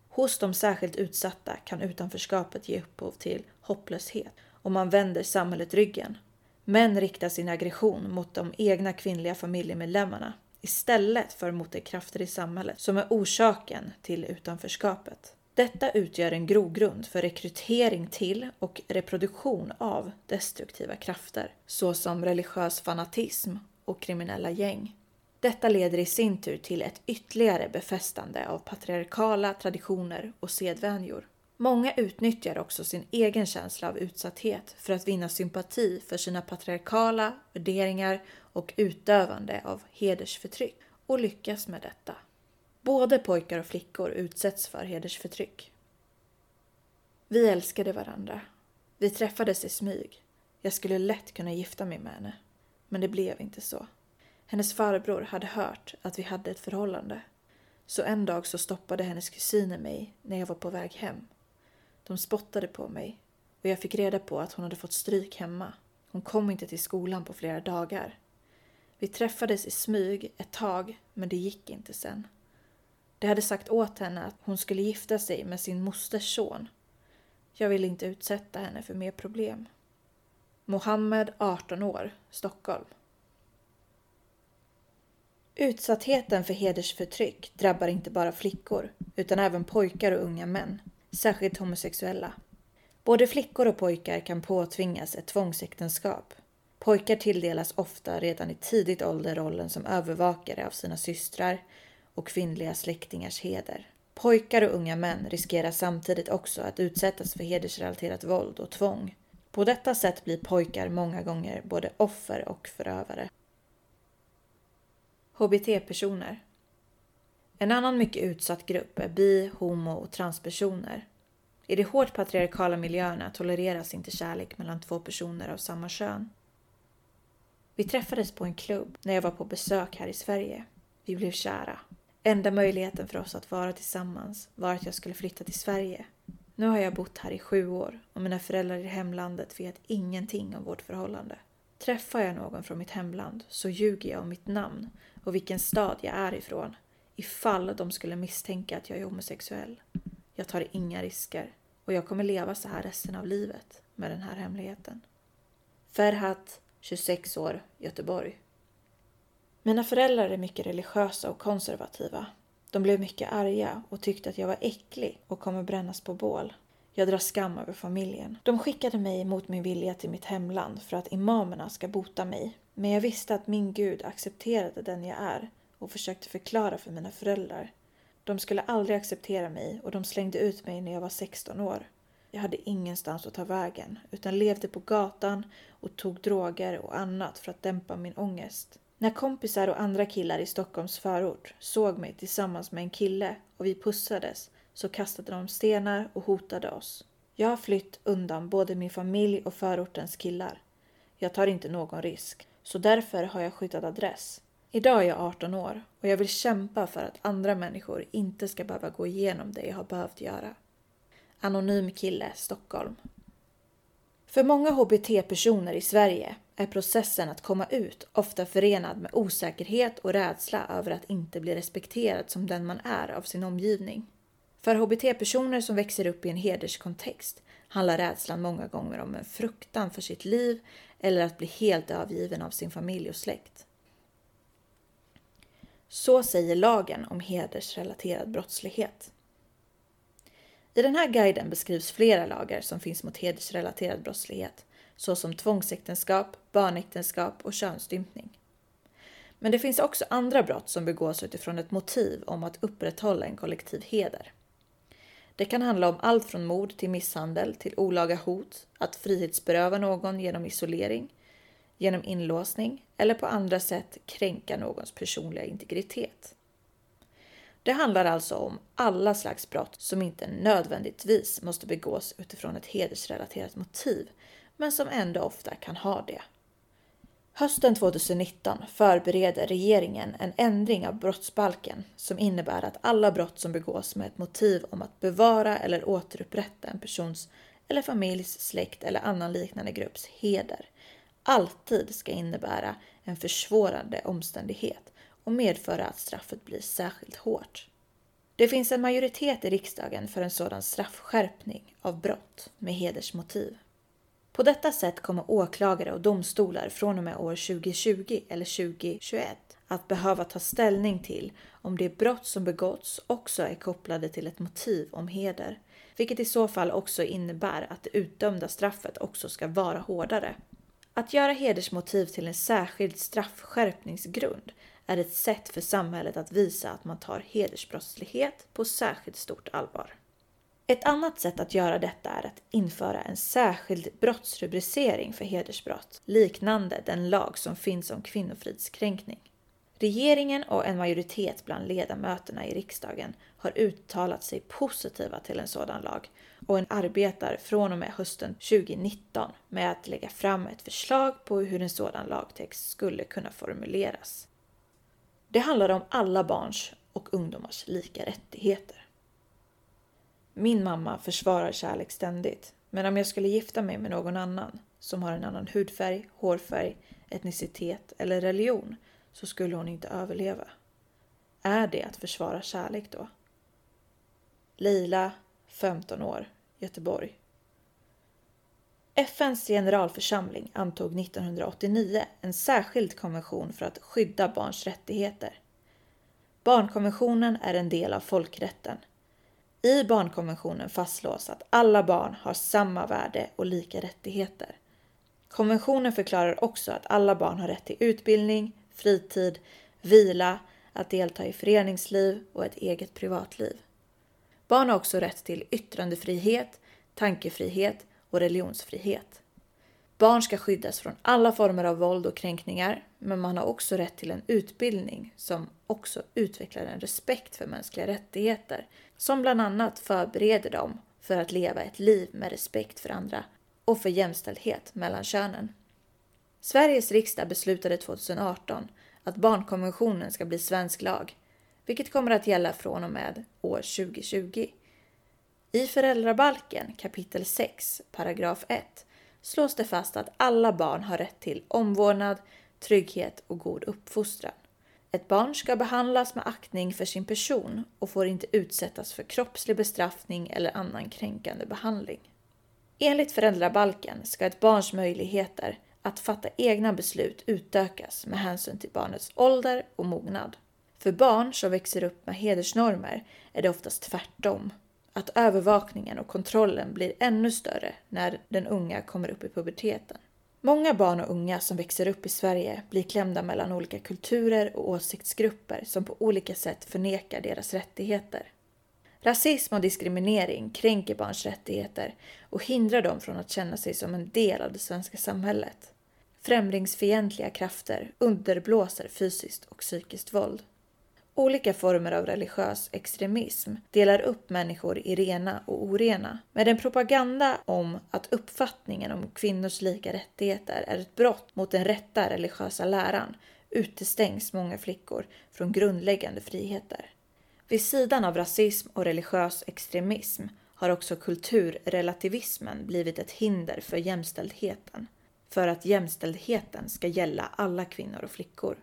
Hos de särskilt utsatta kan utanförskapet ge upphov till hopplöshet och man vänder samhället ryggen Män riktar sin aggression mot de egna kvinnliga familjemedlemmarna istället för mot de krafter i samhället som är orsaken till utanförskapet. Detta utgör en grogrund för rekrytering till och reproduktion av destruktiva krafter såsom religiös fanatism och kriminella gäng. Detta leder i sin tur till ett ytterligare befästande av patriarkala traditioner och sedvänjor. Många utnyttjar också sin egen känsla av utsatthet för att vinna sympati för sina patriarkala värderingar och utövande av hedersförtryck och lyckas med detta. Både pojkar och flickor utsätts för hedersförtryck. Vi älskade varandra. Vi träffades i smyg. Jag skulle lätt kunna gifta mig med henne. Men det blev inte så. Hennes farbror hade hört att vi hade ett förhållande. Så en dag så stoppade hennes kusiner mig när jag var på väg hem de spottade på mig och jag fick reda på att hon hade fått stryk hemma. Hon kom inte till skolan på flera dagar. Vi träffades i smyg ett tag, men det gick inte sen. De hade sagt åt henne att hon skulle gifta sig med sin mosters son. Jag ville inte utsätta henne för mer problem. Mohammed, 18 år, Stockholm. Utsattheten för hedersförtryck drabbar inte bara flickor utan även pojkar och unga män särskilt homosexuella. Både flickor och pojkar kan påtvingas ett tvångsäktenskap. Pojkar tilldelas ofta redan i tidigt ålder rollen som övervakare av sina systrar och kvinnliga släktingars heder. Pojkar och unga män riskerar samtidigt också att utsättas för hedersrelaterat våld och tvång. På detta sätt blir pojkar många gånger både offer och förövare. HBT-personer en annan mycket utsatt grupp är bi, homo och transpersoner. I de hårt patriarkala miljöerna tolereras inte kärlek mellan två personer av samma kön. Vi träffades på en klubb när jag var på besök här i Sverige. Vi blev kära. Enda möjligheten för oss att vara tillsammans var att jag skulle flytta till Sverige. Nu har jag bott här i sju år och mina föräldrar i hemlandet vet ingenting om vårt förhållande. Träffar jag någon från mitt hemland så ljuger jag om mitt namn och vilken stad jag är ifrån ifall de skulle misstänka att jag är homosexuell. Jag tar inga risker och jag kommer leva så här resten av livet med den här hemligheten. Ferhat, 26 år, Göteborg. Mina föräldrar är mycket religiösa och konservativa. De blev mycket arga och tyckte att jag var äcklig och kommer brännas på bål. Jag drar skam över familjen. De skickade mig mot min vilja till mitt hemland för att imamerna ska bota mig. Men jag visste att min gud accepterade den jag är och försökte förklara för mina föräldrar. De skulle aldrig acceptera mig och de slängde ut mig när jag var 16 år. Jag hade ingenstans att ta vägen utan levde på gatan och tog droger och annat för att dämpa min ångest. När kompisar och andra killar i Stockholms förort såg mig tillsammans med en kille och vi pussades så kastade de stenar och hotade oss. Jag har flytt undan både min familj och förortens killar. Jag tar inte någon risk, så därför har jag skyddat adress. Idag är jag 18 år och jag vill kämpa för att andra människor inte ska behöva gå igenom det jag har behövt göra. Anonym kille, Stockholm. För många hbt-personer i Sverige är processen att komma ut ofta förenad med osäkerhet och rädsla över att inte bli respekterad som den man är av sin omgivning. För hbt-personer som växer upp i en hederskontext handlar rädslan många gånger om en fruktan för sitt liv eller att bli helt övergiven av sin familj och släkt. Så säger lagen om hedersrelaterad brottslighet. I den här guiden beskrivs flera lagar som finns mot hedersrelaterad brottslighet, såsom tvångsäktenskap, barnäktenskap och könsstympning. Men det finns också andra brott som begås utifrån ett motiv om att upprätthålla en kollektiv heder. Det kan handla om allt från mord till misshandel till olaga hot, att frihetsberöva någon genom isolering, genom inlåsning eller på andra sätt kränka någons personliga integritet. Det handlar alltså om alla slags brott som inte nödvändigtvis måste begås utifrån ett hedersrelaterat motiv, men som ändå ofta kan ha det. Hösten 2019 förbereder regeringen en ändring av brottsbalken som innebär att alla brott som begås med ett motiv om att bevara eller återupprätta en persons eller familjs, släkt eller annan liknande grupps heder alltid ska innebära en försvårande omständighet och medföra att straffet blir särskilt hårt. Det finns en majoritet i riksdagen för en sådan straffskärpning av brott med hedersmotiv. På detta sätt kommer åklagare och domstolar från och med år 2020 eller 2021 att behöva ta ställning till om de brott som begåtts också är kopplade till ett motiv om heder, vilket i så fall också innebär att det utdömda straffet också ska vara hårdare. Att göra hedersmotiv till en särskild straffskärpningsgrund är ett sätt för samhället att visa att man tar hedersbrottslighet på särskilt stort allvar. Ett annat sätt att göra detta är att införa en särskild brottsrubricering för hedersbrott, liknande den lag som finns om kvinnofridskränkning. Regeringen och en majoritet bland ledamöterna i riksdagen har uttalat sig positiva till en sådan lag och en arbetar från och med hösten 2019 med att lägga fram ett förslag på hur en sådan lagtext skulle kunna formuleras. Det handlar om alla barns och ungdomars lika rättigheter. Min mamma försvarar kärlek ständigt, men om jag skulle gifta mig med någon annan som har en annan hudfärg, hårfärg, etnicitet eller religion så skulle hon inte överleva. Är det att försvara kärlek då? Leila, 15 år, Göteborg. FNs generalförsamling antog 1989 en särskild konvention för att skydda barns rättigheter. Barnkonventionen är en del av folkrätten. I barnkonventionen fastslås att alla barn har samma värde och lika rättigheter. Konventionen förklarar också att alla barn har rätt till utbildning, fritid, vila, att delta i föreningsliv och ett eget privatliv. Barn har också rätt till yttrandefrihet, tankefrihet och religionsfrihet. Barn ska skyddas från alla former av våld och kränkningar, men man har också rätt till en utbildning som också utvecklar en respekt för mänskliga rättigheter, som bland annat förbereder dem för att leva ett liv med respekt för andra och för jämställdhet mellan könen. Sveriges riksdag beslutade 2018 att barnkonventionen ska bli svensk lag, vilket kommer att gälla från och med år 2020. I föräldrabalken kapitel 6, paragraf 1 slås det fast att alla barn har rätt till omvårdnad, trygghet och god uppfostran. Ett barn ska behandlas med aktning för sin person och får inte utsättas för kroppslig bestraffning eller annan kränkande behandling. Enligt föräldrabalken ska ett barns möjligheter att fatta egna beslut utökas med hänsyn till barnets ålder och mognad. För barn som växer upp med hedersnormer är det oftast tvärtom. Att övervakningen och kontrollen blir ännu större när den unga kommer upp i puberteten. Många barn och unga som växer upp i Sverige blir klämda mellan olika kulturer och åsiktsgrupper som på olika sätt förnekar deras rättigheter. Rasism och diskriminering kränker barns rättigheter och hindrar dem från att känna sig som en del av det svenska samhället. Främlingsfientliga krafter underblåser fysiskt och psykiskt våld. Olika former av religiös extremism delar upp människor i rena och orena. Med en propaganda om att uppfattningen om kvinnors lika rättigheter är ett brott mot den rätta religiösa läran utestängs många flickor från grundläggande friheter. Vid sidan av rasism och religiös extremism har också kulturrelativismen blivit ett hinder för jämställdheten. För att jämställdheten ska gälla alla kvinnor och flickor.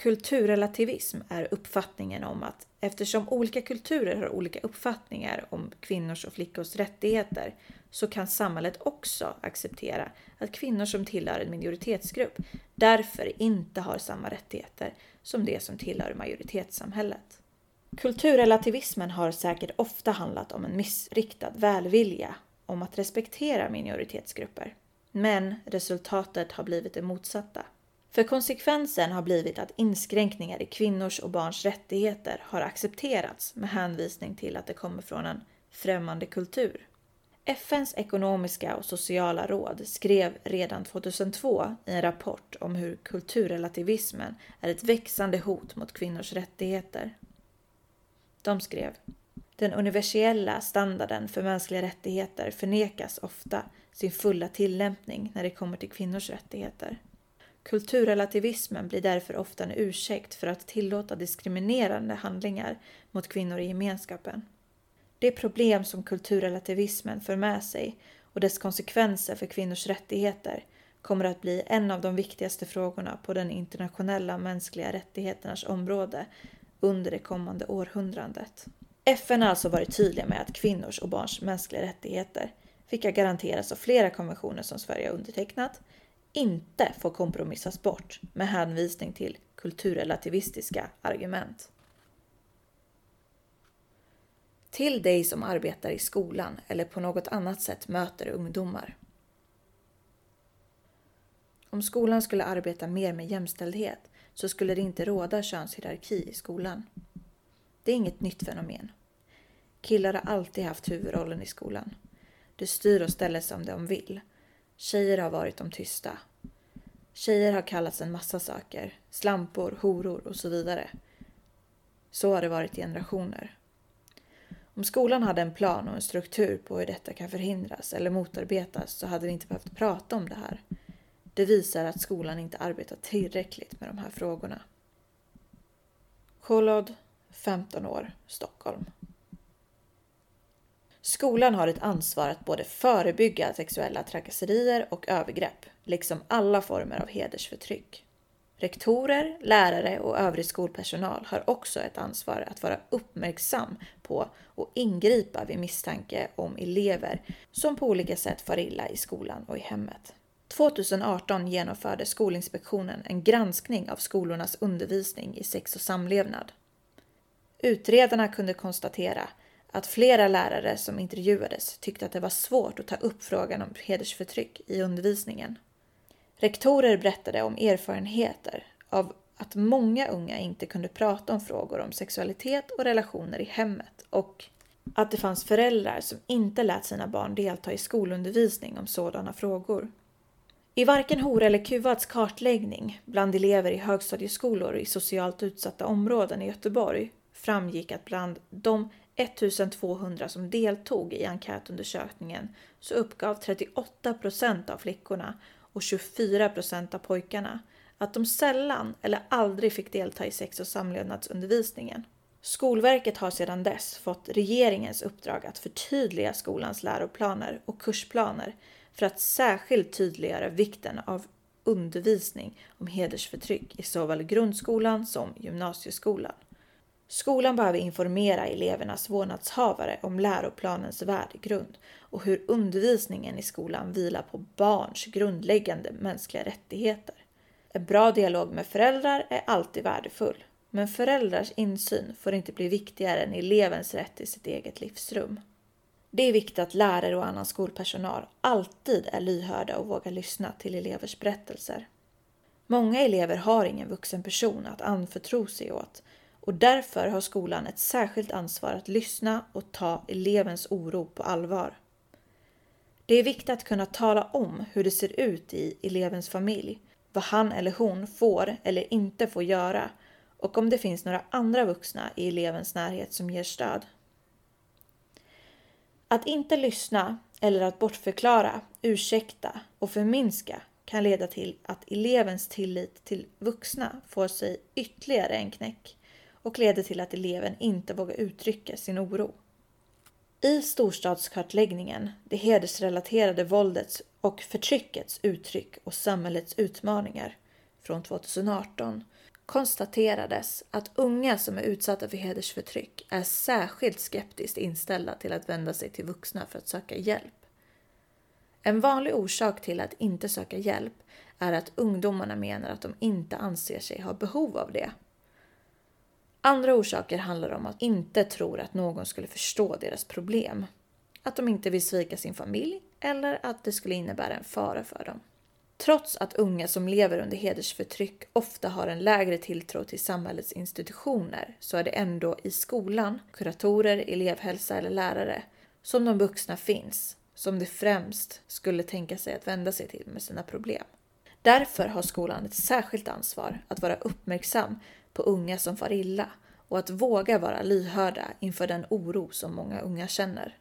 Kulturrelativism är uppfattningen om att eftersom olika kulturer har olika uppfattningar om kvinnors och flickors rättigheter så kan samhället också acceptera att kvinnor som tillhör en minoritetsgrupp därför inte har samma rättigheter som de som tillhör majoritetssamhället. Kulturrelativismen har säkert ofta handlat om en missriktad välvilja om att respektera minoritetsgrupper. Men resultatet har blivit det motsatta. För konsekvensen har blivit att inskränkningar i kvinnors och barns rättigheter har accepterats med hänvisning till att det kommer från en främmande kultur. FNs ekonomiska och sociala råd skrev redan 2002 i en rapport om hur kulturrelativismen är ett växande hot mot kvinnors rättigheter. De skrev Den universella standarden för mänskliga rättigheter förnekas ofta sin fulla tillämpning när det kommer till kvinnors rättigheter. Kulturrelativismen blir därför ofta en ursäkt för att tillåta diskriminerande handlingar mot kvinnor i gemenskapen. Det problem som kulturrelativismen för med sig och dess konsekvenser för kvinnors rättigheter kommer att bli en av de viktigaste frågorna på den internationella mänskliga rättigheternas område under det kommande århundradet. FN har alltså varit tydliga med att kvinnors och barns mänskliga rättigheter, vilka garanteras av flera konventioner som Sverige har undertecknat, inte får kompromissas bort med hänvisning till kulturrelativistiska argument. Till dig som arbetar i skolan eller på något annat sätt möter ungdomar. Om skolan skulle arbeta mer med jämställdhet så skulle det inte råda könshierarki i skolan. Det är inget nytt fenomen. Killar har alltid haft huvudrollen i skolan. De styr och ställer som de vill Tjejer har varit de tysta. Tjejer har kallats en massa saker. Slampor, horor och så vidare. Så har det varit i generationer. Om skolan hade en plan och en struktur på hur detta kan förhindras eller motarbetas så hade vi inte behövt prata om det här. Det visar att skolan inte arbetar tillräckligt med de här frågorna. Kolod, 15 år, Stockholm. Skolan har ett ansvar att både förebygga sexuella trakasserier och övergrepp, liksom alla former av hedersförtryck. Rektorer, lärare och övrig skolpersonal har också ett ansvar att vara uppmärksam på och ingripa vid misstanke om elever som på olika sätt far illa i skolan och i hemmet. 2018 genomförde Skolinspektionen en granskning av skolornas undervisning i sex och samlevnad. Utredarna kunde konstatera att flera lärare som intervjuades tyckte att det var svårt att ta upp frågan om hedersförtryck i undervisningen. Rektorer berättade om erfarenheter av att många unga inte kunde prata om frågor om sexualitet och relationer i hemmet och att det fanns föräldrar som inte lät sina barn delta i skolundervisning om sådana frågor. I varken Hora eller Kuvads kartläggning bland elever i högstadieskolor i socialt utsatta områden i Göteborg framgick att bland de 1200 som deltog i enkätundersökningen så uppgav 38 procent av flickorna och 24 procent av pojkarna att de sällan eller aldrig fick delta i sex och samlevnadsundervisningen. Skolverket har sedan dess fått regeringens uppdrag att förtydliga skolans läroplaner och kursplaner för att särskilt tydliggöra vikten av undervisning om hedersförtryck i såväl grundskolan som gymnasieskolan. Skolan behöver informera elevernas vårdnadshavare om läroplanens värdegrund och hur undervisningen i skolan vilar på barns grundläggande mänskliga rättigheter. En bra dialog med föräldrar är alltid värdefull, men föräldrars insyn får inte bli viktigare än elevens rätt till sitt eget livsrum. Det är viktigt att lärare och annan skolpersonal alltid är lyhörda och vågar lyssna till elevers berättelser. Många elever har ingen vuxen person att anförtro sig åt och därför har skolan ett särskilt ansvar att lyssna och ta elevens oro på allvar. Det är viktigt att kunna tala om hur det ser ut i elevens familj, vad han eller hon får eller inte får göra och om det finns några andra vuxna i elevens närhet som ger stöd. Att inte lyssna eller att bortförklara, ursäkta och förminska kan leda till att elevens tillit till vuxna får sig ytterligare en knäck och leder till att eleven inte vågar uttrycka sin oro. I storstadskartläggningen, det hedersrelaterade våldets och förtryckets uttryck och samhällets utmaningar från 2018 konstaterades att unga som är utsatta för hedersförtryck är särskilt skeptiskt inställda till att vända sig till vuxna för att söka hjälp. En vanlig orsak till att inte söka hjälp är att ungdomarna menar att de inte anser sig ha behov av det. Andra orsaker handlar om att de inte tror att någon skulle förstå deras problem. Att de inte vill svika sin familj eller att det skulle innebära en fara för dem. Trots att unga som lever under hedersförtryck ofta har en lägre tilltro till samhällets institutioner så är det ändå i skolan, kuratorer, elevhälsa eller lärare som de vuxna finns som de främst skulle tänka sig att vända sig till med sina problem. Därför har skolan ett särskilt ansvar att vara uppmärksam på unga som far illa och att våga vara lyhörda inför den oro som många unga känner.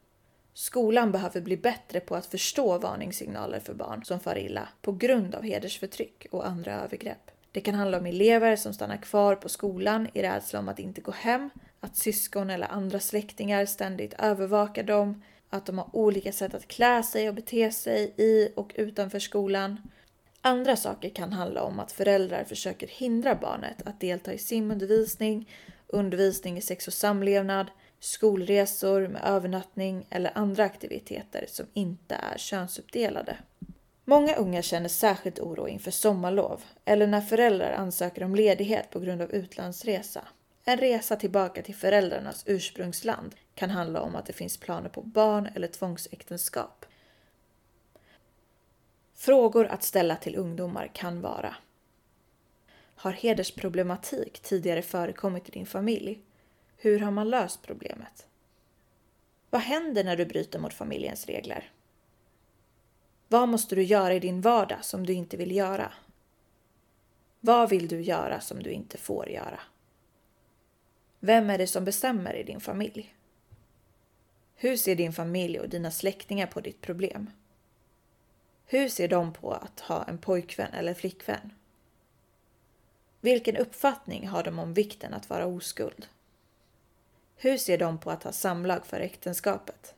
Skolan behöver bli bättre på att förstå varningssignaler för barn som far illa på grund av hedersförtryck och andra övergrepp. Det kan handla om elever som stannar kvar på skolan i rädsla om att inte gå hem, att syskon eller andra släktingar ständigt övervakar dem, att de har olika sätt att klä sig och bete sig i och utanför skolan. Andra saker kan handla om att föräldrar försöker hindra barnet att delta i simundervisning, undervisning i sex och samlevnad, skolresor med övernattning eller andra aktiviteter som inte är könsuppdelade. Många unga känner särskilt oro inför sommarlov eller när föräldrar ansöker om ledighet på grund av utlandsresa. En resa tillbaka till föräldrarnas ursprungsland kan handla om att det finns planer på barn eller tvångsäktenskap. Frågor att ställa till ungdomar kan vara Har hedersproblematik tidigare förekommit i din familj? Hur har man löst problemet? Vad händer när du bryter mot familjens regler? Vad måste du göra i din vardag som du inte vill göra? Vad vill du göra som du inte får göra? Vem är det som bestämmer i din familj? Hur ser din familj och dina släktingar på ditt problem? Hur ser de på att ha en pojkvän eller flickvän? Vilken uppfattning har de om vikten att vara oskuld? Hur ser de på att ha samlag för äktenskapet?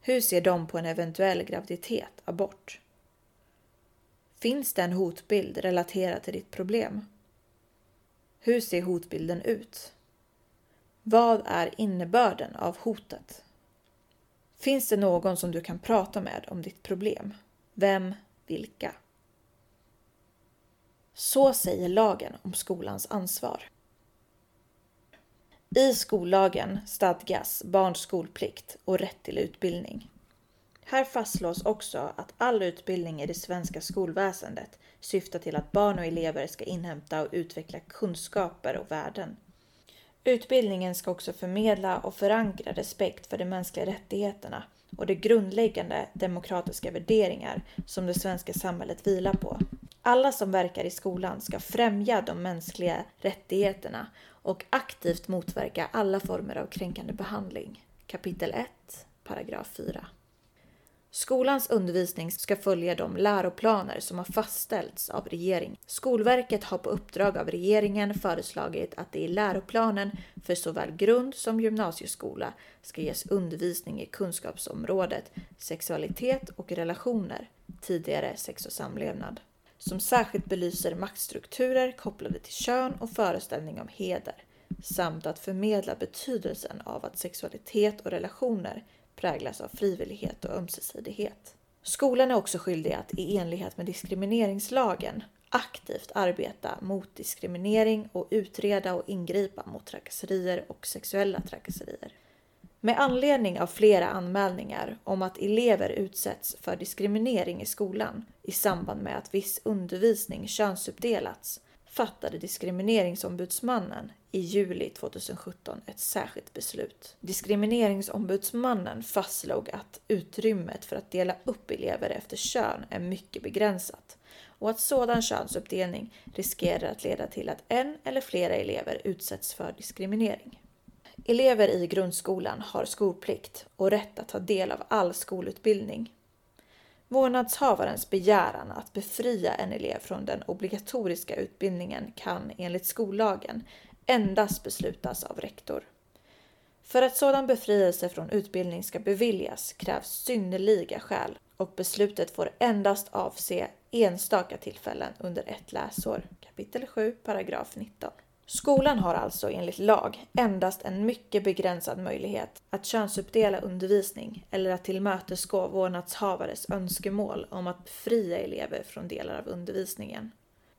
Hur ser de på en eventuell graviditet, abort? Finns det en hotbild relaterad till ditt problem? Hur ser hotbilden ut? Vad är innebörden av hotet? Finns det någon som du kan prata med om ditt problem? Vem? Vilka? Så säger lagen om skolans ansvar. I skollagen stadgas barns skolplikt och rätt till utbildning. Här fastslås också att all utbildning i det svenska skolväsendet syftar till att barn och elever ska inhämta och utveckla kunskaper och värden. Utbildningen ska också förmedla och förankra respekt för de mänskliga rättigheterna och de grundläggande demokratiska värderingar som det svenska samhället vilar på. Alla som verkar i skolan ska främja de mänskliga rättigheterna och aktivt motverka alla former av kränkande behandling. Kapitel 1, paragraf 4. Skolans undervisning ska följa de läroplaner som har fastställts av regeringen. Skolverket har på uppdrag av regeringen föreslagit att det i läroplanen för såväl grund som gymnasieskola ska ges undervisning i kunskapsområdet sexualitet och relationer, tidigare sex och samlevnad, som särskilt belyser maktstrukturer kopplade till kön och föreställning om heder, samt att förmedla betydelsen av att sexualitet och relationer präglas av frivillighet och ömsesidighet. Skolan är också skyldig att i enlighet med diskrimineringslagen aktivt arbeta mot diskriminering och utreda och ingripa mot trakasserier och sexuella trakasserier. Med anledning av flera anmälningar om att elever utsätts för diskriminering i skolan i samband med att viss undervisning könsuppdelats fattade Diskrimineringsombudsmannen i juli 2017 ett särskilt beslut. Diskrimineringsombudsmannen fastslog att utrymmet för att dela upp elever efter kön är mycket begränsat och att sådan könsuppdelning riskerar att leda till att en eller flera elever utsätts för diskriminering. Elever i grundskolan har skolplikt och rätt att ta del av all skolutbildning Vårdnadshavarens begäran att befria en elev från den obligatoriska utbildningen kan enligt skollagen endast beslutas av rektor. För att sådan befrielse från utbildning ska beviljas krävs synnerliga skäl och beslutet får endast avse enstaka tillfällen under ett läsår. Kapitel 7, paragraf 19. Skolan har alltså enligt lag endast en mycket begränsad möjlighet att könsuppdela undervisning eller att tillmötesgå vårdnadshavares önskemål om att befria elever från delar av undervisningen.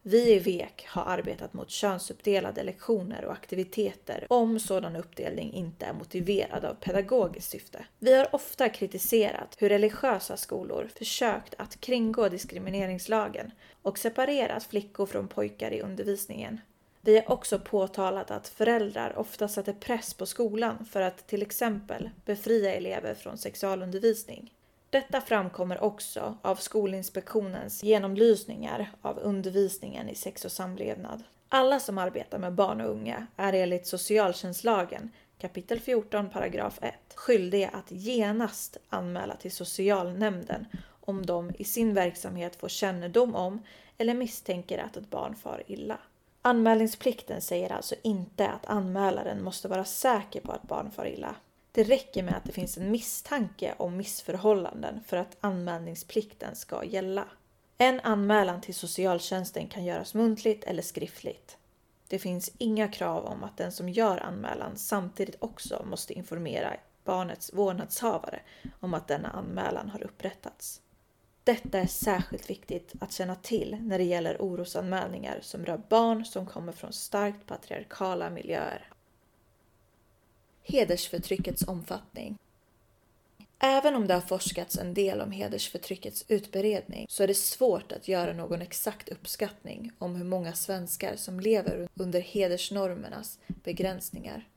Vi i VEK har arbetat mot könsuppdelade lektioner och aktiviteter om sådan uppdelning inte är motiverad av pedagogiskt syfte. Vi har ofta kritiserat hur religiösa skolor försökt att kringgå diskrimineringslagen och separerat flickor från pojkar i undervisningen. Vi har också påtalat att föräldrar ofta sätter press på skolan för att till exempel befria elever från sexualundervisning. Detta framkommer också av Skolinspektionens genomlysningar av undervisningen i sex och samlevnad. Alla som arbetar med barn och unga är enligt socialtjänstlagen kapitel 14 paragraf 1 skyldiga att genast anmäla till socialnämnden om de i sin verksamhet får kännedom om eller misstänker att ett barn far illa. Anmälningsplikten säger alltså inte att anmälaren måste vara säker på att barn far illa. Det räcker med att det finns en misstanke om missförhållanden för att anmälningsplikten ska gälla. En anmälan till socialtjänsten kan göras muntligt eller skriftligt. Det finns inga krav om att den som gör anmälan samtidigt också måste informera barnets vårdnadshavare om att denna anmälan har upprättats. Detta är särskilt viktigt att känna till när det gäller orosanmälningar som rör barn som kommer från starkt patriarkala miljöer. Hedersförtryckets omfattning Även om det har forskats en del om hedersförtryckets utbredning så är det svårt att göra någon exakt uppskattning om hur många svenskar som lever under hedersnormernas begränsningar.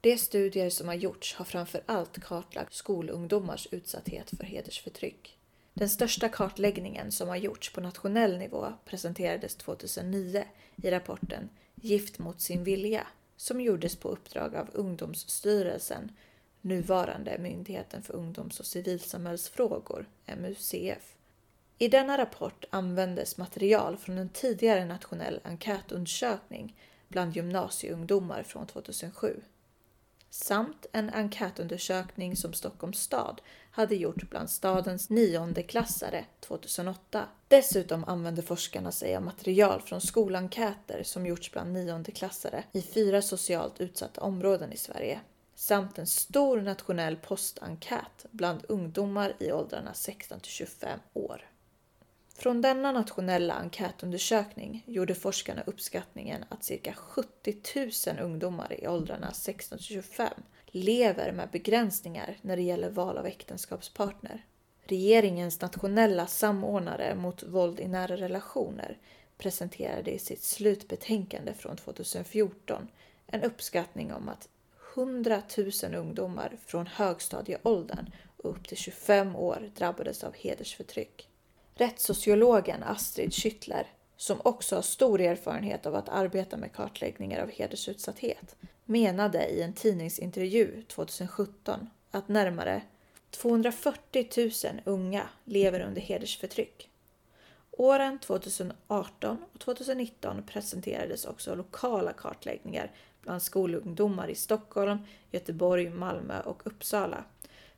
De studier som har gjorts har framför allt kartlagt skolungdomars utsatthet för hedersförtryck. Den största kartläggningen som har gjorts på nationell nivå presenterades 2009 i rapporten Gift mot sin vilja som gjordes på uppdrag av Ungdomsstyrelsen, nuvarande Myndigheten för ungdoms och civilsamhällsfrågor, MUCF. I denna rapport användes material från en tidigare nationell enkätundersökning bland gymnasieungdomar från 2007 samt en enkätundersökning som Stockholms stad hade gjort bland stadens niondeklassare 2008. Dessutom använde forskarna sig av material från skolenkäter som gjorts bland niondeklassare i fyra socialt utsatta områden i Sverige samt en stor nationell postenkät bland ungdomar i åldrarna 16 till 25 år. Från denna nationella enkätundersökning gjorde forskarna uppskattningen att cirka 70 000 ungdomar i åldrarna 16-25 lever med begränsningar när det gäller val av äktenskapspartner. Regeringens nationella samordnare mot våld i nära relationer presenterade i sitt slutbetänkande från 2014 en uppskattning om att 100 000 ungdomar från högstadieåldern och upp till 25 år drabbades av hedersförtryck. Rättssociologen Astrid Schüttler, som också har stor erfarenhet av att arbeta med kartläggningar av hedersutsatthet, menade i en tidningsintervju 2017 att närmare 240 000 unga lever under hedersförtryck. Åren 2018 och 2019 presenterades också lokala kartläggningar bland skolungdomar i Stockholm, Göteborg, Malmö och Uppsala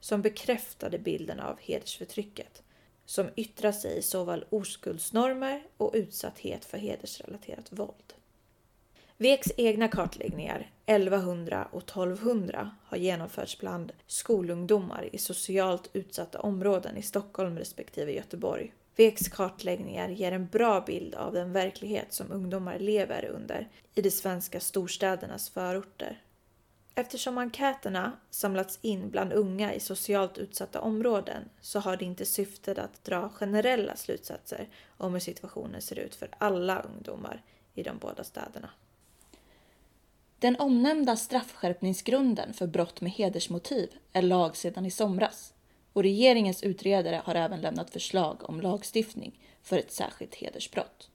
som bekräftade bilden av hedersförtrycket som yttrar sig i såväl oskuldsnormer och utsatthet för hedersrelaterat våld. VEKs egna kartläggningar, 1100 och 1200, har genomförts bland skolungdomar i socialt utsatta områden i Stockholm respektive Göteborg. VEKs kartläggningar ger en bra bild av den verklighet som ungdomar lever under i de svenska storstädernas förorter. Eftersom enkäterna samlats in bland unga i socialt utsatta områden så har det inte syftet att dra generella slutsatser om hur situationen ser ut för alla ungdomar i de båda städerna. Den omnämnda straffskärpningsgrunden för brott med hedersmotiv är lag sedan i somras och regeringens utredare har även lämnat förslag om lagstiftning för ett särskilt hedersbrott.